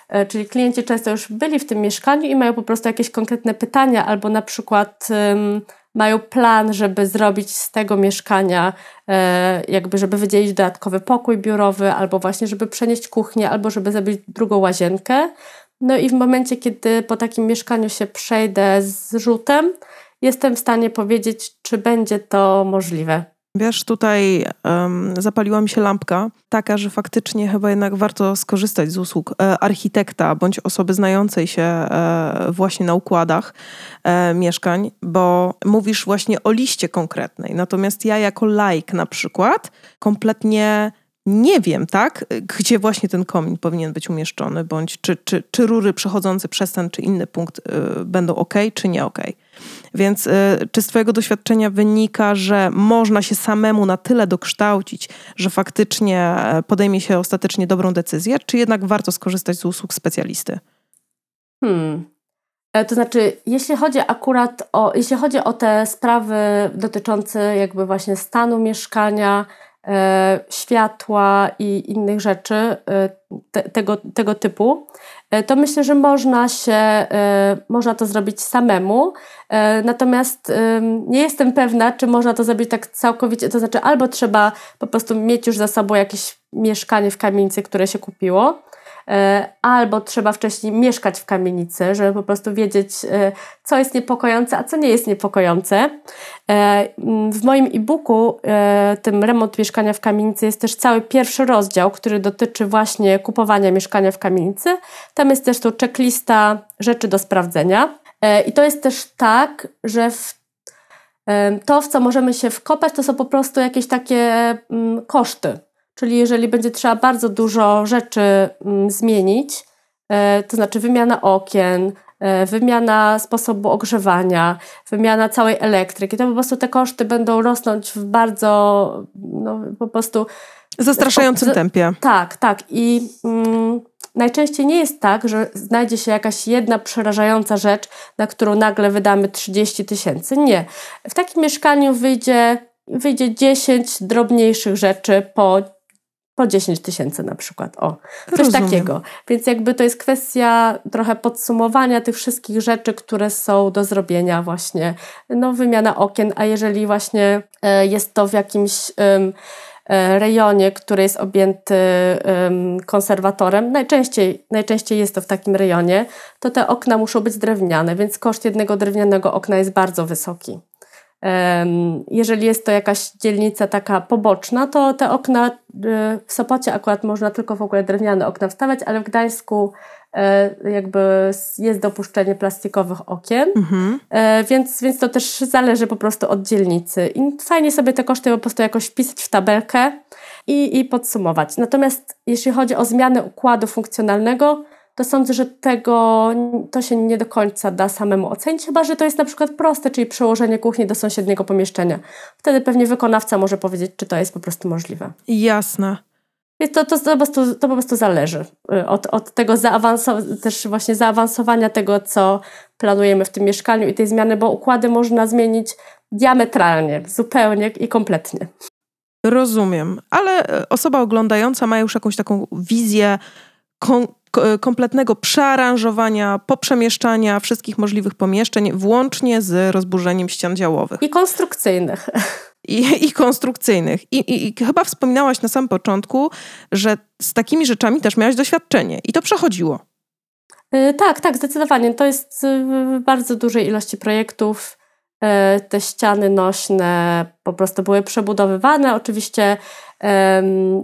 [SPEAKER 2] e, czyli klienci często już byli w tym mieszkaniu i mają po prostu jakieś konkretne pytania albo na przykład ym, mają plan, żeby zrobić z tego mieszkania, e, jakby żeby wydzielić dodatkowy pokój biurowy, albo właśnie żeby przenieść kuchnię, albo żeby zrobić drugą łazienkę. No i w momencie, kiedy po takim mieszkaniu się przejdę z rzutem, jestem w stanie powiedzieć, czy będzie to możliwe.
[SPEAKER 1] Wiesz, tutaj em, zapaliła mi się lampka, taka, że faktycznie chyba jednak warto skorzystać z usług e, architekta bądź osoby znającej się e, właśnie na układach e, mieszkań, bo mówisz właśnie o liście konkretnej. Natomiast ja jako laik na przykład kompletnie nie wiem, tak, gdzie właśnie ten komin powinien być umieszczony, bądź czy, czy, czy rury przechodzące przez ten czy inny punkt y, będą ok, czy nie ok. Więc y, czy z Twojego doświadczenia wynika, że można się samemu na tyle dokształcić, że faktycznie e, podejmie się ostatecznie dobrą decyzję, czy jednak warto skorzystać z usług specjalisty?
[SPEAKER 2] Hmm. E, To znaczy, jeśli chodzi akurat o, jeśli chodzi o te sprawy dotyczące jakby właśnie stanu mieszkania, światła i innych rzeczy e, te, tego, tego typu, e, to myślę, że można się, e, można to zrobić samemu. E, natomiast nie jestem pewna, czy można to zrobić tak całkowicie, to znaczy albo trzeba po prostu mieć już za sobą jakieś mieszkanie w kamienicy, które się kupiło, E, albo trzeba wcześniej mieszkać w kamienicy, żeby po prostu wiedzieć, e, co jest niepokojące, a co nie jest niepokojące. E, W moim e-booku, e, tym remont mieszkania w kamienicy, jest też cały pierwszy rozdział, który dotyczy właśnie kupowania mieszkania w kamienicy. Tam jest też tu checklista rzeczy do sprawdzenia. E, I to jest też tak, że w to, w co możemy się wkopać, to są po prostu jakieś takie koszty. Czyli jeżeli będzie trzeba bardzo dużo rzeczy mm, zmienić, e, to znaczy wymiana okien, e, wymiana sposobu ogrzewania, wymiana całej elektryki, to po prostu te koszty będą rosnąć w bardzo, no po prostu
[SPEAKER 1] zastraszającym tempie.
[SPEAKER 2] tak, tak. I mm, najczęściej nie jest tak, że znajdzie się jakaś jedna przerażająca rzecz, na którą nagle wydamy 30 tysięcy. Nie. W takim mieszkaniu wyjdzie, wyjdzie 10 drobniejszych rzeczy po, po 10 tysięcy na przykład. O, coś
[SPEAKER 1] Rozumiem.
[SPEAKER 2] takiego. Więc jakby to jest kwestia trochę podsumowania tych wszystkich rzeczy, które są do zrobienia właśnie. No, wymiana okien, a jeżeli właśnie e, jest to w jakimś... e, rejonie, który jest objęty em, konserwatorem, najczęściej, najczęściej jest to w takim rejonie, to te okna muszą być drewniane, więc koszt jednego drewnianego okna jest bardzo wysoki. Jeżeli jest to jakaś dzielnica taka poboczna, to te okna y, w Sopocie akurat można tylko w ogóle drewniane okna wstawiać, ale w Gdańsku e, jakby jest dopuszczenie plastikowych okien.
[SPEAKER 1] Mhm.
[SPEAKER 2] E, więc, więc to też zależy po prostu od dzielnicy. I fajnie sobie te koszty po prostu jakoś wpisać w tabelkę i, i podsumować. Natomiast jeśli chodzi o zmianę układu funkcjonalnego, to sądzę, że tego to się nie do końca da samemu ocenić, chyba że to jest na przykład proste, czyli przełożenie kuchni do sąsiedniego pomieszczenia. Wtedy pewnie wykonawca może powiedzieć, czy to jest po prostu możliwe.
[SPEAKER 1] Jasne.
[SPEAKER 2] Więc to, to, to, po, prostu, to po prostu zależy y, od, od tego zaawansowania, też właśnie zaawansowania tego, co planujemy w tym mieszkaniu i tej zmiany, bo układy można zmienić diametralnie, zupełnie i kompletnie.
[SPEAKER 1] Rozumiem, ale e, osoba oglądająca ma już jakąś taką wizję kom kompletnego przearanżowania, poprzemieszczania wszystkich możliwych pomieszczeń, włącznie z rozburzeniem ścian działowych.
[SPEAKER 2] I konstrukcyjnych.
[SPEAKER 1] I, i konstrukcyjnych. I, i, I chyba wspominałaś na samym początku, że z takimi rzeczami też miałaś doświadczenie i to przechodziło.
[SPEAKER 2] Yy, tak, tak, zdecydowanie. To jest w bardzo dużej ilości projektów E, te ściany nośne po prostu były przebudowywane, oczywiście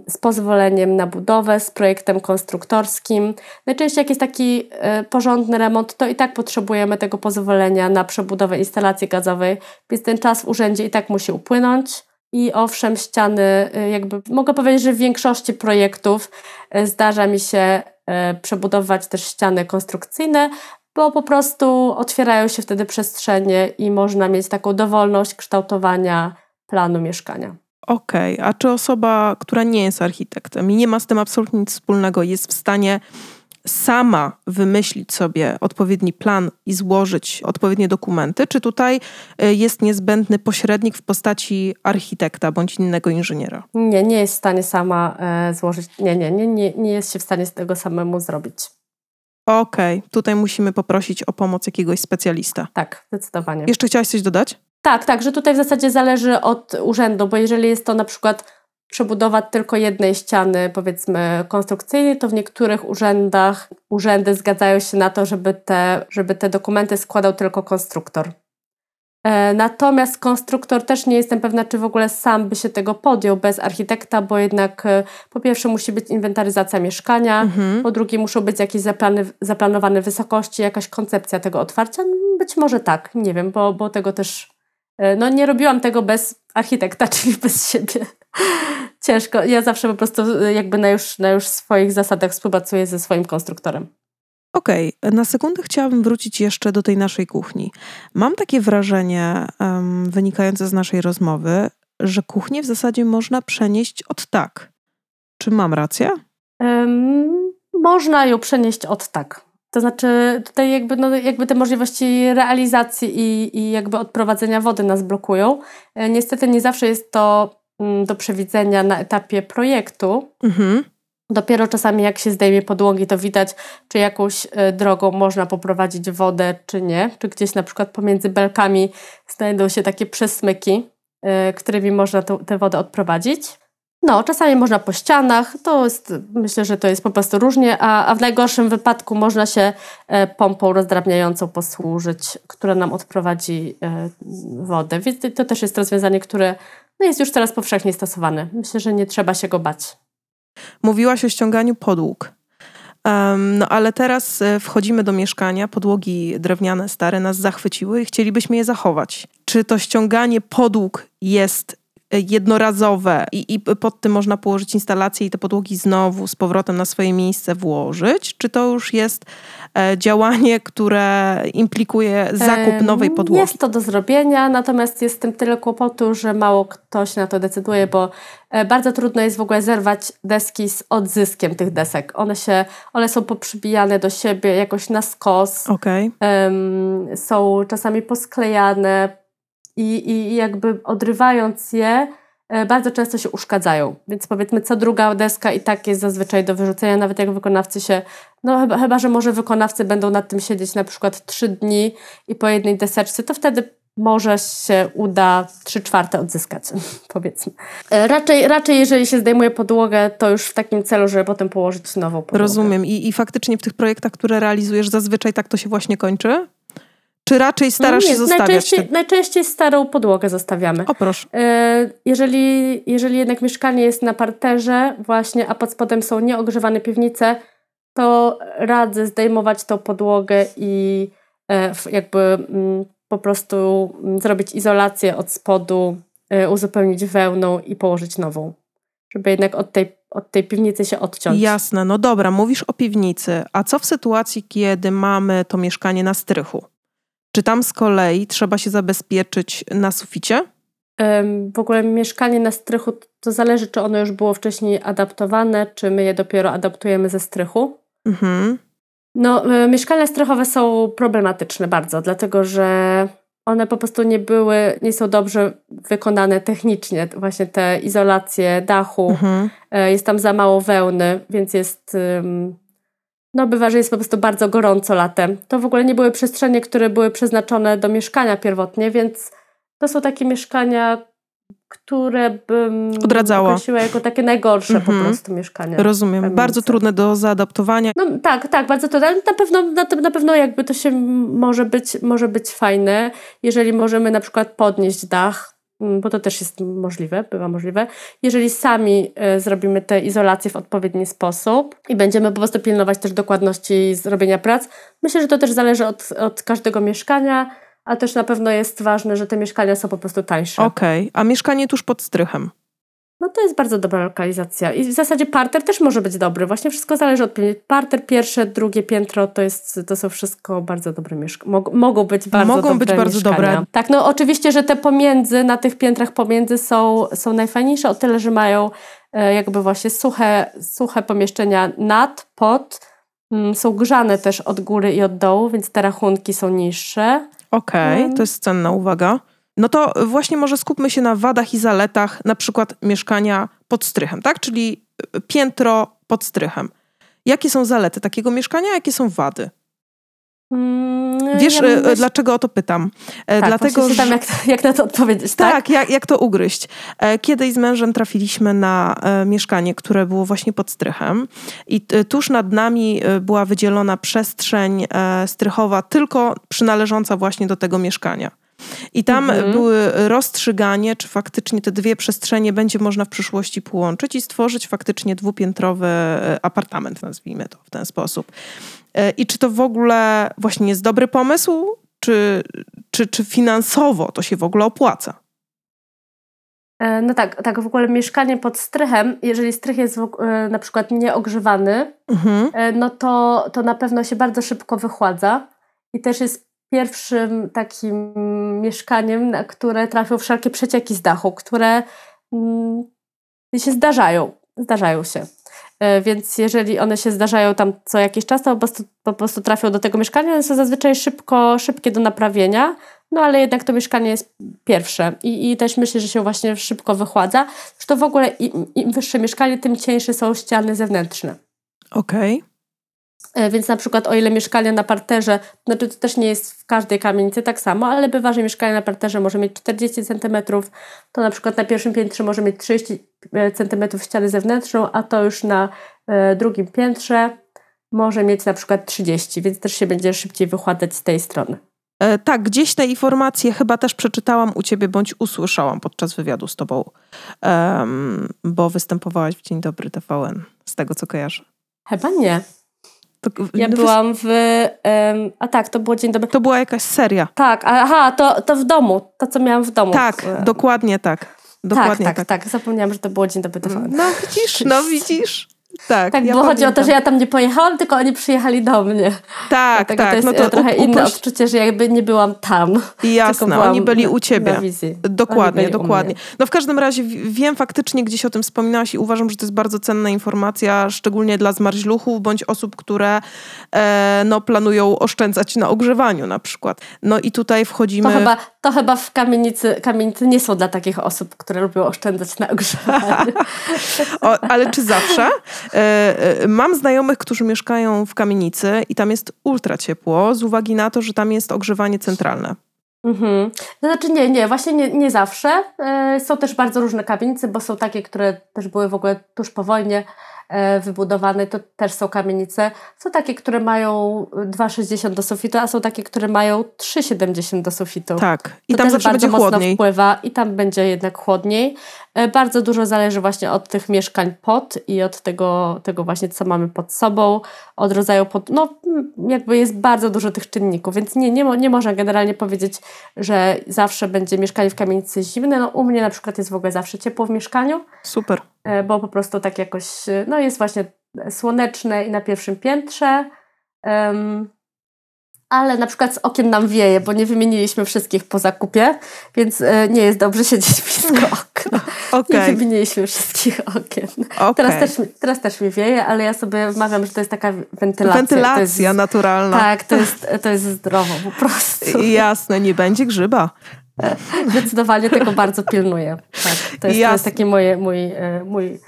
[SPEAKER 2] z pozwoleniem na budowę, z projektem konstruktorskim. Najczęściej jak jest taki e, porządny remont, to i tak potrzebujemy tego pozwolenia na przebudowę instalacji gazowej, więc ten czas w urzędzie i tak musi upłynąć. I owszem, ściany, e, jakby mogę powiedzieć, że w większości projektów zdarza mi się przebudować też ściany konstrukcyjne, bo po prostu otwierają się wtedy przestrzenie i można mieć taką dowolność kształtowania planu mieszkania.
[SPEAKER 1] Okej, okay. a czy osoba, która nie jest architektem i nie ma z tym absolutnie nic wspólnego, jest w stanie sama wymyślić sobie odpowiedni plan i złożyć odpowiednie dokumenty, czy tutaj y, jest niezbędny pośrednik w postaci architekta bądź innego inżyniera?
[SPEAKER 2] Nie, nie jest w stanie sama e, złożyć, nie, nie, nie, nie, nie jest się w stanie z tego samemu zrobić.
[SPEAKER 1] Okej, okay. tutaj musimy poprosić o pomoc jakiegoś specjalista.
[SPEAKER 2] Tak, zdecydowanie.
[SPEAKER 1] Jeszcze chciałaś coś dodać?
[SPEAKER 2] Tak, tak, że tutaj w zasadzie zależy od urzędu, bo jeżeli jest to na przykład przebudowa tylko jednej ściany, powiedzmy konstrukcyjnej, to w niektórych urzędach urzędy zgadzają się na to, żeby te, żeby te dokumenty składał tylko konstruktor. E, natomiast konstruktor też nie jestem pewna, czy w ogóle sam by się tego podjął bez architekta, bo jednak e, po pierwsze musi być inwentaryzacja mieszkania, mhm. po drugie muszą być jakieś zaplany, zaplanowane wysokości, jakaś koncepcja tego otwarcia. Być może tak, nie wiem, bo, bo tego też. E, no nie robiłam tego bez architekta, czyli bez siebie. Ciężko. Ja zawsze po prostu jakby na już, na już swoich zasadach współpracuję ze swoim konstruktorem.
[SPEAKER 1] Okej, okay. na sekundę chciałabym wrócić jeszcze do tej naszej kuchni. Mam takie wrażenie, um, wynikające z naszej rozmowy, że kuchnię w zasadzie można przenieść od tak. Czy mam rację? Um,
[SPEAKER 2] można ją przenieść od tak. To znaczy, tutaj jakby, no, jakby te możliwości realizacji i, i jakby odprowadzenia wody nas blokują. E, niestety nie zawsze jest to mm, do przewidzenia na etapie projektu. Mhm. Dopiero czasami jak się zdejmie podłogi, to widać, czy jakąś e, drogą można poprowadzić wodę, czy nie. Czy gdzieś na przykład pomiędzy belkami znajdą się takie przesmyki, e, którymi można tę wodę odprowadzić. No, czasami można po ścianach, to jest, myślę, że to jest po prostu różnie, a, a w najgorszym wypadku można się e, pompą rozdrabniającą posłużyć, która nam odprowadzi wodę. Więc to też jest rozwiązanie, które no, jest już teraz powszechnie stosowane. Myślę, że nie trzeba się go bać.
[SPEAKER 1] Mówiłaś o ściąganiu podłóg. Um, no ale teraz e, wchodzimy do mieszkania, podłogi drewniane, stare nas zachwyciły i chcielibyśmy je zachować. Czy to ściąganie podłóg jest jednorazowe i, i pod tym można położyć instalację i te podłogi znowu z powrotem na swoje miejsce włożyć? Czy to już jest e, działanie, które implikuje zakup nowej podłogi?
[SPEAKER 2] Jest to do zrobienia, natomiast jest w tym tyle kłopotu, że mało kto się na to decyduje, bo E, bardzo trudno jest w ogóle zerwać deski z odzyskiem tych desek. One się, one są poprzybijane do siebie jakoś na skos.
[SPEAKER 1] Okay.
[SPEAKER 2] Um, są czasami posklejane i, i jakby odrywając je, e, bardzo często się uszkadzają. Więc powiedzmy, co druga deska i tak jest zazwyczaj do wyrzucenia, nawet jak wykonawcy się, no chyba, chyba że może wykonawcy będą nad tym siedzieć na przykład trzy dni i po jednej deseczce, to wtedy może się uda 3 czwarte odzyskać, powiedzmy. E, raczej, raczej jeżeli się zdejmuje podłogę, to już w takim celu, żeby potem położyć nową podłogę.
[SPEAKER 1] Rozumiem. I, I faktycznie w tych projektach, które realizujesz, zazwyczaj tak to się właśnie kończy? Czy raczej starasz no nie, się zostawiać?
[SPEAKER 2] Najczęściej, najczęściej starą podłogę zostawiamy.
[SPEAKER 1] O proszę.
[SPEAKER 2] E, jeżeli, jeżeli jednak mieszkanie jest na parterze właśnie, a pod spodem są nieogrzewane piwnice, to radzę zdejmować tą podłogę i e, jakby mm, po prostu mm, zrobić izolację od spodu, y, uzupełnić wełną i położyć nową. żeby jednak od tej, od tej piwnicy się odciąć.
[SPEAKER 1] Jasne, no dobra, mówisz o piwnicy. A co w sytuacji, kiedy mamy to mieszkanie na strychu? Czy tam z kolei trzeba się zabezpieczyć na suficie?
[SPEAKER 2] W ogóle mieszkanie na strychu to zależy, czy ono już było wcześniej adaptowane, czy my je dopiero adaptujemy ze strychu. Mhm. No, e, mieszkania strychowe są problematyczne bardzo, dlatego że one po prostu nie były, nie są dobrze wykonane technicznie. Właśnie te izolacje dachu, mhm. E, jest tam za mało wełny, więc jest. No, bywa, że jest po prostu bardzo gorąco latem. To w ogóle nie były przestrzenie, które były przeznaczone do mieszkania pierwotnie, więc to są takie mieszkania, które bym
[SPEAKER 1] Odradzała.
[SPEAKER 2] określiła jako takie najgorsze po mhm. prostu mieszkania.
[SPEAKER 1] Rozumiem. Bardzo trudne do zaadaptowania.
[SPEAKER 2] No tak, tak, bardzo trudne. Na pewno, na, na pewno jakby to się może być, może być fajne, jeżeli możemy na przykład podnieść dach, bo to też jest możliwe, bywa możliwe. Jeżeli sami y, zrobimy te izolacje w odpowiedni sposób i będziemy po prostu pilnować też dokładności zrobienia prac, myślę, że to też zależy od, od każdego mieszkania a też na pewno jest ważne, że te mieszkania są po prostu tańsze.
[SPEAKER 1] Okej, okay. a mieszkanie tuż pod strychem?
[SPEAKER 2] No to jest bardzo dobra lokalizacja. I w zasadzie parter też może być dobry. Właśnie wszystko zależy od parter, pierwsze, drugie piętro, to, jest, to są wszystko bardzo dobre mieszkania. Mog mogą być bardzo
[SPEAKER 1] mogą
[SPEAKER 2] dobre
[SPEAKER 1] być bardzo
[SPEAKER 2] mieszkania.
[SPEAKER 1] dobre.
[SPEAKER 2] Tak, no oczywiście, że te pomiędzy, na tych piętrach pomiędzy są, są najfajniejsze o tyle, że mają e, jakby właśnie suche, suche pomieszczenia nad, pod, mm, są grzane też od góry i od dołu, więc te rachunki są niższe.
[SPEAKER 1] Okej, okay, to jest cenna uwaga. No to właśnie może skupmy się na wadach i zaletach na przykład mieszkania pod strychem, tak? Czyli y, piętro pod strychem. Jakie są zalety takiego mieszkania, jakie są wady? Mm, Wiesz, ja myśl... dlaczego o to pytam?
[SPEAKER 2] E, tak, Dlatego, że... jak, jak na to odpowiedzieć, tak?
[SPEAKER 1] Tak, jak, jak to ugryźć. E, kiedyś z mężem trafiliśmy na e, mieszkanie, które było właśnie pod strychem i tuż nad nami była wydzielona przestrzeń strychowa, tylko przynależąca właśnie do tego mieszkania. I tam mhm. były rozstrzyganie, czy faktycznie te dwie przestrzenie będzie można w przyszłości połączyć i stworzyć faktycznie dwupiętrowy apartament, nazwijmy to w ten sposób. E, I czy to w ogóle właśnie jest dobry pomysł, czy, czy, czy finansowo to się w ogóle opłaca?
[SPEAKER 2] E, no tak, tak, w ogóle mieszkanie pod strychem, jeżeli strych jest e, na przykład nieogrzewany, mhm. no to, to na pewno się bardzo szybko wychładza i też jest pierwszym takim mieszkaniem, na które trafią wszelkie przecieki z dachu, które mm, się zdarzają, zdarzają się. E, więc jeżeli one się zdarzają tam co jakiś czas, to po prostu, po prostu trafią do tego mieszkania. One są zazwyczaj szybko, szybkie do naprawienia, no ale jednak to mieszkanie jest pierwsze i, i też myślę, że się właśnie szybko wychładza. Zresztą w ogóle im, im wyższe mieszkanie, tym cieńsze są ściany zewnętrzne.
[SPEAKER 1] Okej. Okay.
[SPEAKER 2] E, więc na przykład o ile mieszkanie na parterze, znaczy to też nie jest w każdej kamienicy tak samo, ale bywa, że mieszkanie na parterze może mieć 40 cm, to na przykład na pierwszym piętrze może mieć 30 e, cm ściany zewnętrzną, a to już na e, drugim piętrze może mieć na przykład 30, więc też się będzie szybciej wychładzać z tej strony.
[SPEAKER 1] E, tak, gdzieś te informacje chyba też przeczytałam u ciebie bądź usłyszałam podczas wywiadu z tobą, um, bo występowałaś w Dzień Dobry TVN, z tego co kojarzę.
[SPEAKER 2] Chyba nie. Ja no byłam w. Um, a tak, to było dzień dobry.
[SPEAKER 1] To była jakaś seria.
[SPEAKER 2] Tak, aha, to, to w domu. To, co miałam w domu.
[SPEAKER 1] Tak, w, dokładnie tak. Dokładnie
[SPEAKER 2] tak, tak, tak, tak. Zapomniałam, że to było dzień dobry
[SPEAKER 1] TVN. No widzisz, no widzisz. Tak,
[SPEAKER 2] tak ja bo chodzi o to, że ja tam nie pojechałam, tylko oni przyjechali do mnie.
[SPEAKER 1] Tak, tak.
[SPEAKER 2] To jest
[SPEAKER 1] no
[SPEAKER 2] to trochę inne odczucie, że jakby nie byłam tam.
[SPEAKER 1] Jasne, oni byli u ciebie. Dokładnie, dokładnie. No w każdym razie wiem faktycznie, gdzieś o tym wspominałaś i uważam, że to jest bardzo cenna informacja, szczególnie dla zmarzluchów bądź osób, które e, no, planują oszczędzać na ogrzewaniu na przykład. No i tutaj wchodzimy...
[SPEAKER 2] To chyba, to chyba w kamienicy, kamienicy nie są dla takich osób, które lubią oszczędzać na ogrzewaniu.
[SPEAKER 1] o, ale czy zawsze? E, e, mam znajomych, którzy mieszkają w kamienicy i tam jest ultra ciepło z uwagi na to, że tam jest ogrzewanie centralne.
[SPEAKER 2] Mhm. To znaczy nie, nie, właśnie nie, nie zawsze. E, są też bardzo różne kamienice, bo są takie, które też były w ogóle tuż po wojnie wybudowane, to też są kamienice. Są takie, które mają 2,60 do sufitu, a są takie, które mają 3,70 do sufitu.
[SPEAKER 1] Tak.
[SPEAKER 2] I to tam zawsze będzie mocno chłodniej. wpływa i tam będzie jednak chłodniej. E, bardzo dużo zależy właśnie od tych mieszkań pod i od tego, tego właśnie, co mamy pod sobą, od rodzaju pod... No, jakby jest bardzo dużo tych czynników, więc nie, nie, nie można generalnie powiedzieć, że zawsze będzie mieszkanie w kamienicy zimne. No, u mnie na przykład jest w ogóle zawsze ciepło w mieszkaniu.
[SPEAKER 1] Super.
[SPEAKER 2] e, bo po prostu tak jakoś, e, no jest właśnie słoneczne i na pierwszym piętrze. Um, ale na przykład z okien nam wieje, bo nie wymieniliśmy wszystkich po zakupie, więc e, nie jest dobrze siedzieć blisko okna. Okay. Nie wymieniliśmy wszystkich okien. Okay. Teraz, też, teraz też mi wieje, ale ja sobie mawiam, że to jest taka wentylacja.
[SPEAKER 1] Wentylacja
[SPEAKER 2] jest,
[SPEAKER 1] naturalna.
[SPEAKER 2] Tak, to jest, to jest zdrowo po prostu.
[SPEAKER 1] Jasne, nie będzie grzyba.
[SPEAKER 2] Zdecydowanie tego bardzo pilnuję. Tak, to, jest, to jest taki moje, mój, e, mój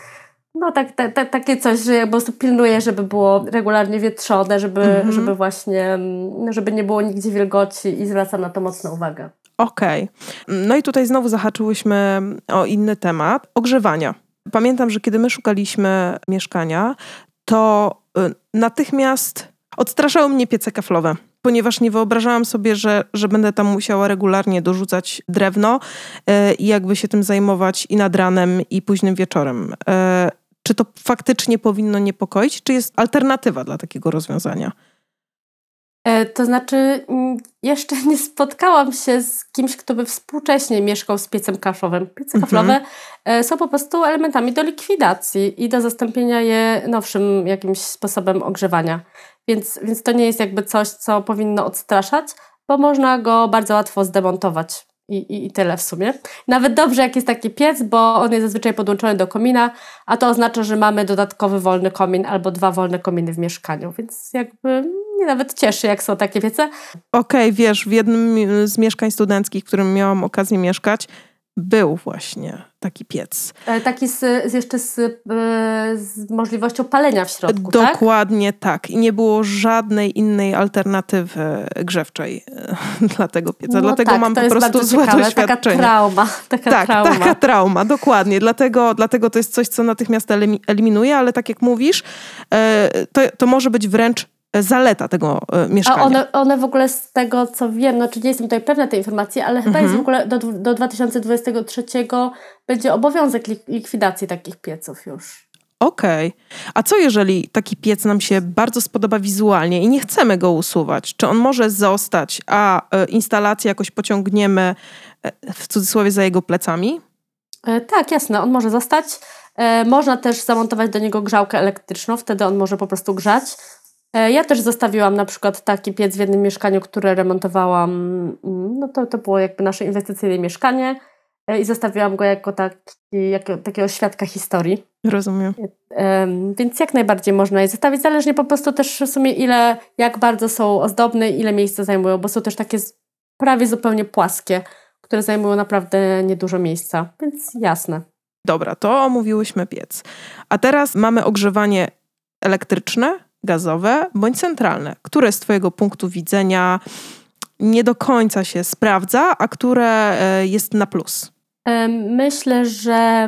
[SPEAKER 2] no tak, ta, ta, takie coś, że ja po prostu pilnuję, żeby było regularnie wietrzone, żeby, mhm. żeby właśnie, mm, żeby nie było nigdzie wilgoci i zwracam na to mocną uwagę.
[SPEAKER 1] Okej. Okay. No i tutaj znowu zahaczyłyśmy o inny temat, ogrzewania. Pamiętam, że kiedy my szukaliśmy mieszkania, to y, natychmiast odstraszały mnie piece kaflowe ponieważ nie wyobrażałam sobie, że, że będę tam musiała regularnie dorzucać drewno y, i jakby się tym zajmować i nad ranem, i późnym wieczorem. Czy to faktycznie powinno niepokoić, czy jest alternatywa dla takiego rozwiązania?
[SPEAKER 2] E, to znaczy, mm, jeszcze nie spotkałam się z kimś, kto by współcześnie mieszkał z piecem kaflowym. Piece mhm. kaflowe e, są po prostu elementami do likwidacji i do zastąpienia je nowszym jakimś sposobem ogrzewania. Więc, więc to nie jest jakby coś, co powinno odstraszać, bo można go bardzo łatwo zdemontować. I, i, I tyle w sumie. Nawet dobrze, jak jest taki piec, bo on jest zazwyczaj podłączony do komina, a to oznacza, że mamy dodatkowy wolny komin albo dwa wolne kominy w mieszkaniu, więc jakby mnie nawet cieszy, jak są takie piece.
[SPEAKER 1] Okej, okay, wiesz, w jednym z mieszkań studenckich, w którym miałam okazję mieszkać, był właśnie taki piec.
[SPEAKER 2] E, taki z, z jeszcze z, e, z, możliwością palenia w środku,
[SPEAKER 1] tak? Dokładnie tak? tak. I nie było żadnej innej alternatywy grzewczej e, dla tego pieca. No Dlatego tak, mam po prostu złe ciekawe. doświadczenie.
[SPEAKER 2] Taka trauma. Taka
[SPEAKER 1] tak,
[SPEAKER 2] trauma.
[SPEAKER 1] taka trauma, dokładnie. Dlatego, dlatego to jest coś, co natychmiast eliminuje, ale tak jak mówisz, to, to może być wręcz zaleta tego e, mieszkania.
[SPEAKER 2] A one, one w ogóle z tego, co wiem, no czy nie jestem tutaj pewna tej informacji, ale chyba mhm. jest w ogóle do, do 2023 będzie obowiązek likwidacji takich pieców już.
[SPEAKER 1] Okej. Okay. A co jeżeli taki piec nam się bardzo spodoba wizualnie i nie chcemy go usuwać? Czy on może zostać, a e, instalację jakoś pociągniemy e, w cudzysłowie za jego plecami?
[SPEAKER 2] Tak, jasne, on może zostać. Można też zamontować do niego grzałkę elektryczną, wtedy on może po prostu grzać. E, ja też zostawiłam na przykład taki piec w jednym mieszkaniu, które remontowałam. Mm, no to, to było jakby nasze inwestycyjne mieszkanie e, i zostawiłam go jako, taki, jako takiego świadka historii.
[SPEAKER 1] Rozumiem.
[SPEAKER 2] Więc jak najbardziej można je zostawić, zależnie po prostu też w sumie ile, jak bardzo są ozdobne, ile miejsca zajmują, bo są też takie prawie zupełnie płaskie, które zajmują naprawdę niedużo miejsca, więc jasne.
[SPEAKER 1] Dobra, to omówiłyśmy piec. A teraz mamy ogrzewanie elektryczne, gazowe bądź centralne, które z Twojego punktu widzenia nie do końca się sprawdza, a które e, jest na plus?
[SPEAKER 2] Myślę, że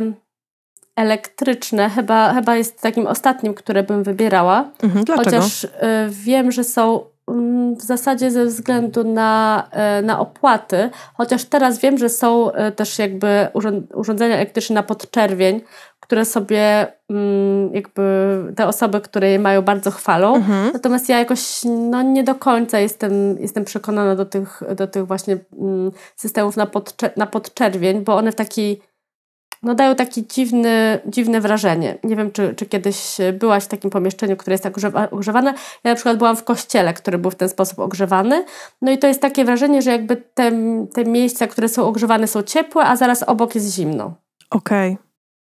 [SPEAKER 2] elektryczne chyba, chyba jest takim ostatnim, które bym wybierała.
[SPEAKER 1] Mhm, dlaczego?
[SPEAKER 2] Chociaż e, wiem, że są w zasadzie ze względu na, e, na opłaty, chociaż teraz wiem, że są też jakby urządzenia elektryczne na podczerwień, które sobie mm, jakby te osoby, które je mają bardzo chwalą. Mhm. Natomiast ja jakoś no, nie do końca jestem, jestem przekonana do tych, do tych właśnie mm, systemów na, podcze na podczerwień, bo one w taki no dają takie dziwny, dziwne wrażenie. Nie wiem, czy, czy kiedyś byłaś w takim pomieszczeniu, które jest tak ogrzewane. Ja na przykład byłam w kościele, który był w ten sposób ogrzewany. No i to jest takie wrażenie, że jakby te, te miejsca, które są ogrzewane są ciepłe, a zaraz obok jest zimno.
[SPEAKER 1] Okej. Okay.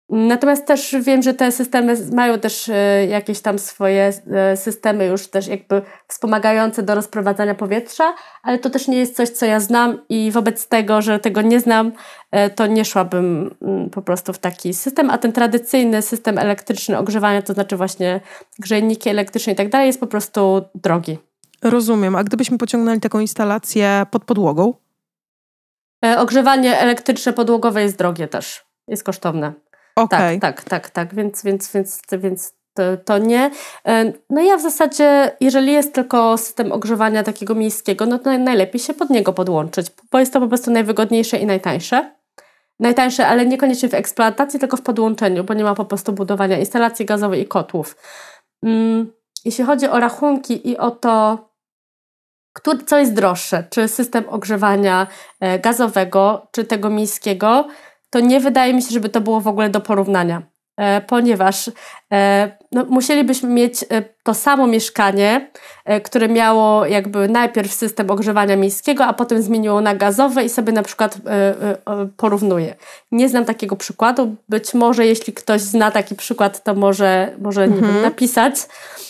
[SPEAKER 2] Natomiast też wiem, że te systemy mają też e, jakieś tam swoje e, systemy już też jakby wspomagające do rozprowadzania powietrza, ale to też nie jest coś, co ja znam i wobec tego, że tego nie znam, e, to nie szłabym mm, po prostu w taki system, a ten tradycyjny system elektryczny ogrzewania, to znaczy właśnie grzejniki elektryczne i tak dalej, jest po prostu drogi.
[SPEAKER 1] Rozumiem. A gdybyśmy pociągnęli taką instalację pod podłogą?
[SPEAKER 2] Ogrzewanie elektryczne podłogowe jest drogie też. Jest kosztowne.
[SPEAKER 1] Okay.
[SPEAKER 2] Tak, tak, tak, tak, więc, więc, więc, więc to, to nie. E, no ja w zasadzie, jeżeli jest tylko system ogrzewania takiego miejskiego, no to najlepiej się pod niego podłączyć, bo jest to po prostu najwygodniejsze i najtańsze. Najtańsze, ale niekoniecznie w eksploatacji, tylko w podłączeniu, bo nie ma po prostu budowania instalacji gazowej i kotłów. Mm, jeśli chodzi o rachunki i o to, co jest droższe, czy system ogrzewania e, gazowego, czy tego miejskiego, to nie wydaje mi się, żeby to było w ogóle do porównania. e, ponieważ no, musielibyśmy mieć e, to samo mieszkanie, e, które miało jakby najpierw system ogrzewania miejskiego, a potem zmieniło na gazowe i sobie na przykład e, e, e, porównuje. Nie znam takiego przykładu. Być może jeśli ktoś zna taki przykład, to może, może nie
[SPEAKER 1] Mhm.
[SPEAKER 2] wiem, napisać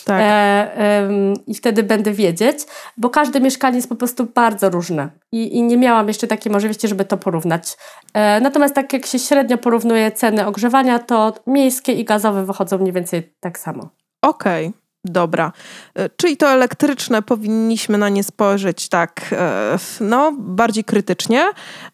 [SPEAKER 1] Tak.
[SPEAKER 2] e, em, i wtedy będę wiedzieć, bo każde mieszkanie jest po prostu bardzo różne i, i nie miałam jeszcze takiej możliwości, żeby to porównać. E, natomiast tak jak się średnio porównuje ceny ogrzewania, to miejskie i gazowe wychodzą mniej więcej tak samo.
[SPEAKER 1] Okej, dobra. E, Czyli to elektryczne powinniśmy na nie spojrzeć tak, e, no, bardziej krytycznie.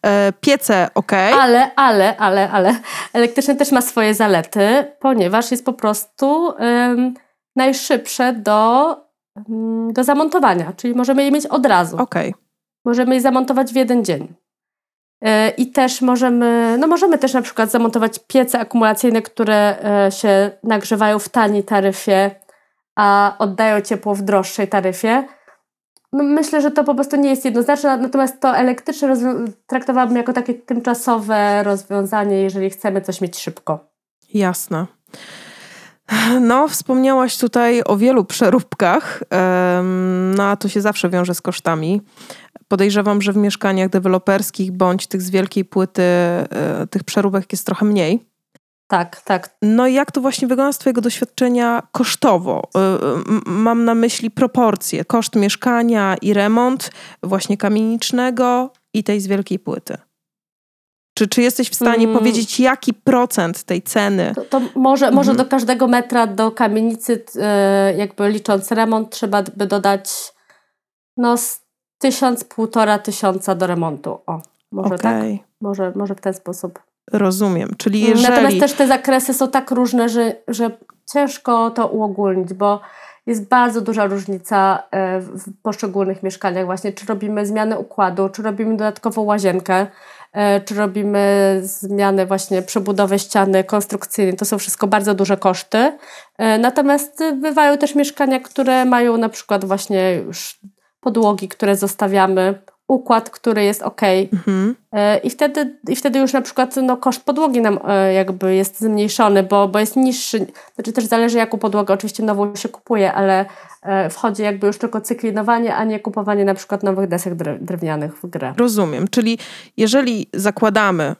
[SPEAKER 1] E, Piece okej.
[SPEAKER 2] Ale, ale, ale, ale elektryczne też ma swoje zalety, ponieważ jest po prostu em, najszybsze do, mm, do zamontowania, czyli możemy je mieć od razu.
[SPEAKER 1] Okej.
[SPEAKER 2] Możemy je zamontować w jeden dzień. I też możemy, no możemy też na przykład zamontować piece akumulacyjne, które e, się nagrzewają w taniej taryfie, a oddają ciepło w droższej taryfie. No myślę, że to po prostu nie jest jednoznaczne, natomiast to elektryczne rozwią- traktowałabym jako takie tymczasowe rozwiązanie, jeżeli chcemy coś mieć szybko.
[SPEAKER 1] Jasne. No, wspomniałaś tutaj o wielu przeróbkach, no a to się zawsze wiąże z kosztami. Podejrzewam, że w mieszkaniach deweloperskich bądź tych z wielkiej płyty e, tych przeróbek jest trochę mniej.
[SPEAKER 2] Tak, tak.
[SPEAKER 1] No i jak to właśnie wygląda z Twojego doświadczenia kosztowo? Y, y, Mam na myśli proporcje. Koszt mieszkania i remont właśnie kamienicznego i tej z wielkiej płyty. Czy, czy jesteś w stanie
[SPEAKER 2] Mm.
[SPEAKER 1] powiedzieć, jaki procent tej ceny?
[SPEAKER 2] To, to może, może
[SPEAKER 1] Mhm.
[SPEAKER 2] do każdego metra do kamienicy, e, jakby licząc remont, trzeba by dodać no z tysiąc, półtora tysiąca do remontu. O, może tak?
[SPEAKER 1] Okej,
[SPEAKER 2] Może, może w ten sposób.
[SPEAKER 1] rozumiem. Czyli
[SPEAKER 2] Natomiast
[SPEAKER 1] jeżeli...
[SPEAKER 2] też te zakresy są tak różne, że, że ciężko to uogólnić, bo jest bardzo duża różnica e, w poszczególnych mieszkaniach właśnie, czy robimy zmianę układu, czy robimy dodatkową łazienkę, czy robimy zmianę właśnie przebudowę ściany konstrukcyjnej. To są wszystko bardzo duże koszty. E, Natomiast e, bywają też mieszkania, które mają na przykład właśnie już podłogi, które zostawiamy, układ, który jest ok,
[SPEAKER 1] Mhm.
[SPEAKER 2] E, I wtedy, I wtedy już na przykład no, koszt podłogi nam e, jakby jest zmniejszony, bo, bo jest niższy. Znaczy też zależy jaką podłogę oczywiście nową się kupuje, ale e, wchodzi jakby już tylko cyklinowanie, a nie kupowanie na przykład nowych desek drew- drewnianych w grę.
[SPEAKER 1] Rozumiem. Czyli jeżeli zakładamy,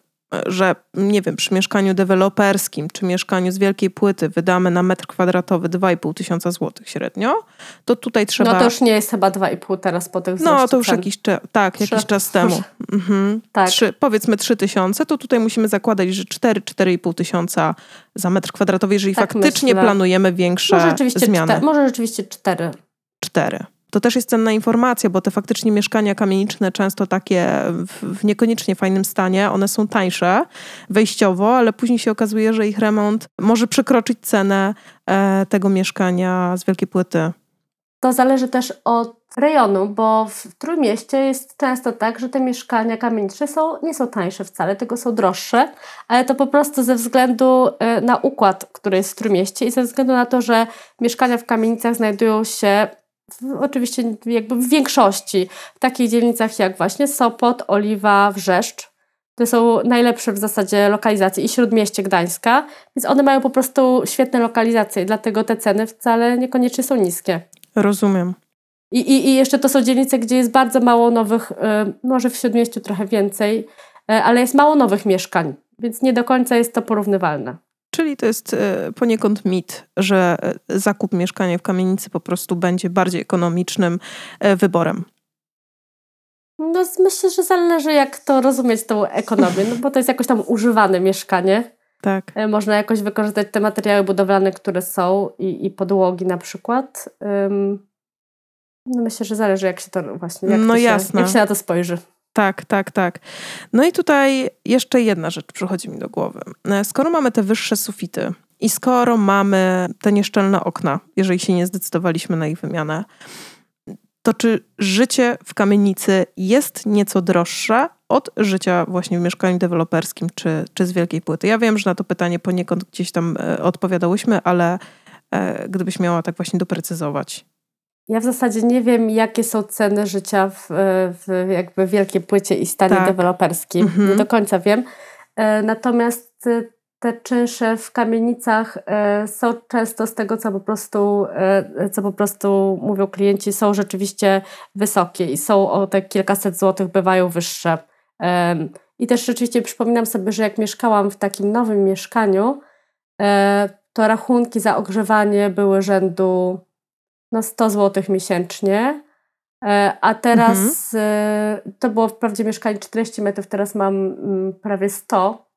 [SPEAKER 1] że nie wiem, przy mieszkaniu deweloperskim czy mieszkaniu z wielkiej płyty wydamy na metr kwadratowy 2,5 tysiąca złotych średnio, to tutaj trzeba...
[SPEAKER 2] No to już nie jest chyba 2,5 teraz po tych
[SPEAKER 1] No, to już
[SPEAKER 2] cen.
[SPEAKER 1] jakiś, tak,
[SPEAKER 2] Trzy.
[SPEAKER 1] jakiś czas temu. Mhm.
[SPEAKER 2] Tak.
[SPEAKER 1] Trzy, powiedzmy 3 tysiące, to tutaj musimy zakładać, że 4-4,5 tysiąca za metr kwadratowy, jeżeli
[SPEAKER 2] Tak
[SPEAKER 1] faktycznie
[SPEAKER 2] myślę.
[SPEAKER 1] planujemy większe
[SPEAKER 2] Może rzeczywiście,
[SPEAKER 1] zmiany.
[SPEAKER 2] cztery, może rzeczywiście 4.
[SPEAKER 1] 4. To też jest cenna informacja, bo te faktycznie mieszkania kamieniczne, często takie w, niekoniecznie fajnym stanie, one są tańsze wejściowo, ale później się okazuje, że ich remont może przekroczyć cenę e, tego mieszkania z wielkiej płyty.
[SPEAKER 2] To zależy też od rejonu, bo w Trójmieście jest często tak, że te mieszkania kamieniczne są, nie są tańsze wcale, tylko są droższe, ale to po prostu ze względu e, na układ, który jest w Trójmieście i ze względu na to, że mieszkania w kamienicach znajdują się oczywiście jakby w większości w takich dzielnicach jak właśnie Sopot, Oliwa, Wrzeszcz. To są najlepsze w zasadzie lokalizacje i Śródmieście Gdańska, więc one mają po prostu świetne lokalizacje dlatego te ceny wcale niekoniecznie są niskie.
[SPEAKER 1] Rozumiem.
[SPEAKER 2] I, i, I jeszcze to są dzielnice, gdzie jest bardzo mało nowych, y, może w Śródmieściu trochę więcej, y, ale jest mało nowych mieszkań, więc nie do końca jest to porównywalne.
[SPEAKER 1] Czyli to jest e, poniekąd mit, że e, zakup mieszkania w kamienicy po prostu będzie bardziej ekonomicznym e, wyborem.
[SPEAKER 2] No myślę, że zależy jak to rozumieć tą ekonomię, no bo to jest jakoś tam używane mieszkanie.
[SPEAKER 1] Tak.
[SPEAKER 2] Można jakoś wykorzystać te materiały budowlane, które są i, i podłogi na przykład. Ym, No myślę, że zależy jak się to właśnie, jak,
[SPEAKER 1] No
[SPEAKER 2] to się,
[SPEAKER 1] jasne.
[SPEAKER 2] jak się na to spojrzy.
[SPEAKER 1] Tak, tak, tak. No i tutaj jeszcze jedna rzecz przychodzi mi do głowy. E, Skoro mamy te wyższe sufity i skoro mamy te nieszczelne okna, jeżeli się nie zdecydowaliśmy na ich wymianę, to czy życie w kamienicy jest nieco droższe od życia właśnie w mieszkaniu deweloperskim czy, czy z wielkiej płyty? Ja wiem, że na to pytanie poniekąd gdzieś tam e, odpowiadałyśmy, ale e, gdybyś miała tak właśnie doprecyzować.
[SPEAKER 2] Ja w zasadzie nie wiem, jakie są ceny życia w, w jakby wielkiej płycie i stanie
[SPEAKER 1] Tak.
[SPEAKER 2] deweloperskim.
[SPEAKER 1] Mhm.
[SPEAKER 2] Nie do końca wiem. E, Natomiast e, te czynsze w kamienicach e, są często z tego, co po prostu, co po prostu mówią klienci, są rzeczywiście wysokie i są o te kilkaset złotych bywają wyższe. I też rzeczywiście przypominam sobie, że jak mieszkałam w takim nowym mieszkaniu, to rachunki za ogrzewanie były rzędu no 100 zł miesięcznie. A teraz mhm. to było wprawdzie mieszkanie 40 metrów, teraz mam mm, prawie 100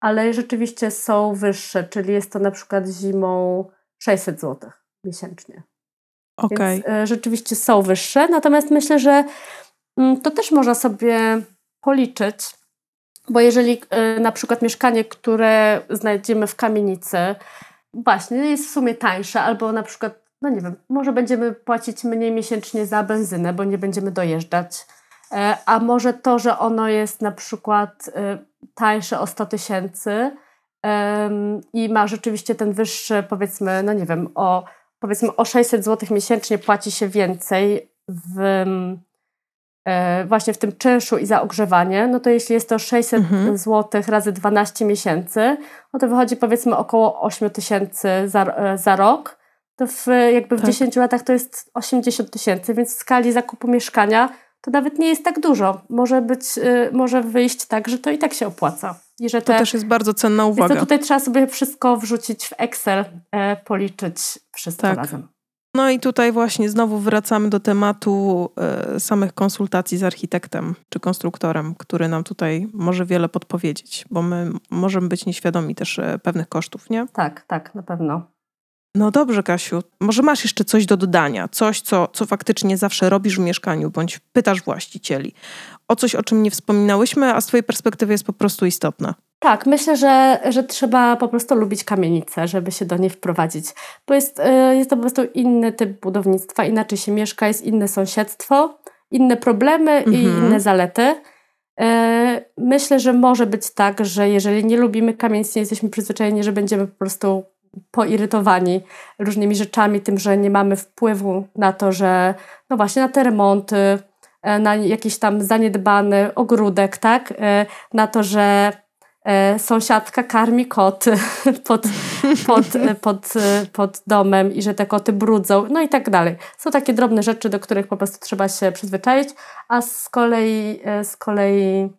[SPEAKER 2] ale rzeczywiście są wyższe, czyli jest to na przykład zimą 600 zł miesięcznie.
[SPEAKER 1] Okay.
[SPEAKER 2] Więc e, rzeczywiście są wyższe, natomiast myślę, że mm, to też można sobie policzyć, bo jeżeli e, na przykład mieszkanie, które znajdziemy w kamienicy, właśnie jest w sumie tańsze, albo na przykład, no nie wiem, może będziemy płacić mniej miesięcznie za benzynę, bo nie będziemy dojeżdżać E, a może to, że ono jest na przykład e, tańsze o 100 tysięcy i ma rzeczywiście ten wyższy, powiedzmy, no nie wiem, o, powiedzmy o 600 zł miesięcznie płaci się więcej w, e, właśnie w tym czynszu i za ogrzewanie, no to jeśli jest to 600 mhm. zł razy 12 miesięcy, no to wychodzi powiedzmy około 8 tysięcy za, za rok, to w, jakby w tak. 10 latach to jest 80 tysięcy, więc w skali zakupu mieszkania to nawet nie jest tak dużo. Może być, y, może wyjść tak, że to i tak się opłaca. I że
[SPEAKER 1] te, to też jest bardzo cenna uwaga.
[SPEAKER 2] To tutaj trzeba sobie wszystko wrzucić w Excel, e, policzyć wszystko tak. razem.
[SPEAKER 1] No i tutaj właśnie znowu wracamy do tematu e, samych konsultacji z architektem czy konstruktorem, który nam tutaj może wiele podpowiedzieć, bo my możemy być nieświadomi też e, pewnych kosztów, nie?
[SPEAKER 2] Tak, tak, na pewno.
[SPEAKER 1] No dobrze, Kasiu. Może masz jeszcze coś do dodania? Coś, co, co faktycznie zawsze robisz w mieszkaniu, bądź pytasz właścicieli. O coś, o czym nie wspominałyśmy, a z Twojej perspektywy jest po prostu istotne.
[SPEAKER 2] Tak, myślę, że, że trzeba po prostu lubić kamienicę, żeby się do niej wprowadzić. Bo jest, y, jest to po prostu inny typ budownictwa, inaczej się mieszka, jest inne sąsiedztwo, inne problemy mhm. i inne zalety. Y, myślę, że może być tak, że jeżeli nie lubimy kamienic, nie jesteśmy przyzwyczajeni, że będziemy po prostu poirytowani różnymi rzeczami, tym, że nie mamy wpływu na to, że no właśnie na te remonty, e, na jakiś tam zaniedbany ogródek, tak? E, na to, że e, sąsiadka karmi koty pod, pod, pod, pod domem i że te koty brudzą, no i tak dalej. Są takie drobne rzeczy, do których po prostu trzeba się przyzwyczaić, a z kolei, z kolei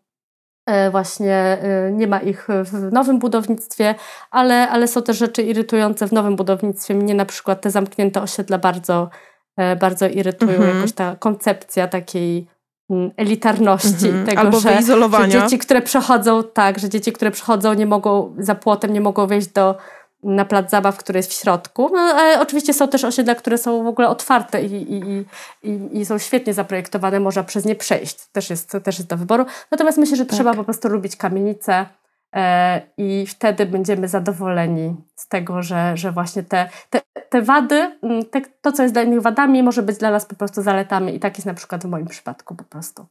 [SPEAKER 2] właśnie e, nie ma ich w nowym budownictwie, ale, ale są też rzeczy irytujące w nowym budownictwie. Mnie na przykład te zamknięte osiedla bardzo, e, bardzo irytują. Mhm. Jakoś ta koncepcja takiej mm, elitarności, mhm. tego,
[SPEAKER 1] Albo
[SPEAKER 2] że,
[SPEAKER 1] że
[SPEAKER 2] dzieci, które przechodzą, tak, że dzieci, które przechodzą nie mogą, za płotem nie mogą wejść do na plac zabaw, który jest w środku. No, ale oczywiście są też osiedla, które są w ogóle otwarte i, i, i, i są świetnie zaprojektowane, można przez nie przejść. Też jest, też jest do wyboru. Natomiast myślę, że tak. trzeba po prostu lubić kamienice e, i wtedy będziemy zadowoleni z tego, że, że właśnie te, te, te wady, te, to co jest dla innych wadami, może być dla nas po prostu zaletami i tak jest na przykład w moim przypadku po prostu.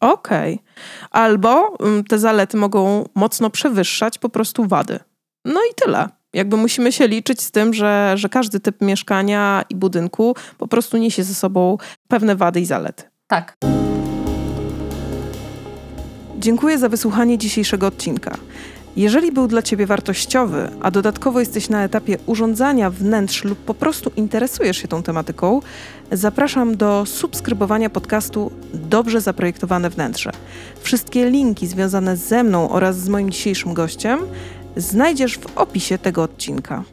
[SPEAKER 1] Okej. Okay. Albo te zalety mogą mocno przewyższać po prostu wady. No i tyle. Jakby musimy się liczyć z tym, że, że każdy typ mieszkania i budynku po prostu niesie ze sobą pewne wady i zalety.
[SPEAKER 2] Tak.
[SPEAKER 1] Dziękuję za wysłuchanie dzisiejszego odcinka. Jeżeli był dla Ciebie wartościowy, a dodatkowo jesteś na etapie urządzania wnętrz lub po prostu interesujesz się tą tematyką, zapraszam do subskrybowania podcastu Dobrze Zaprojektowane Wnętrze. Wszystkie linki związane ze mną oraz z moim dzisiejszym gościem znajdziesz w opisie tego odcinka.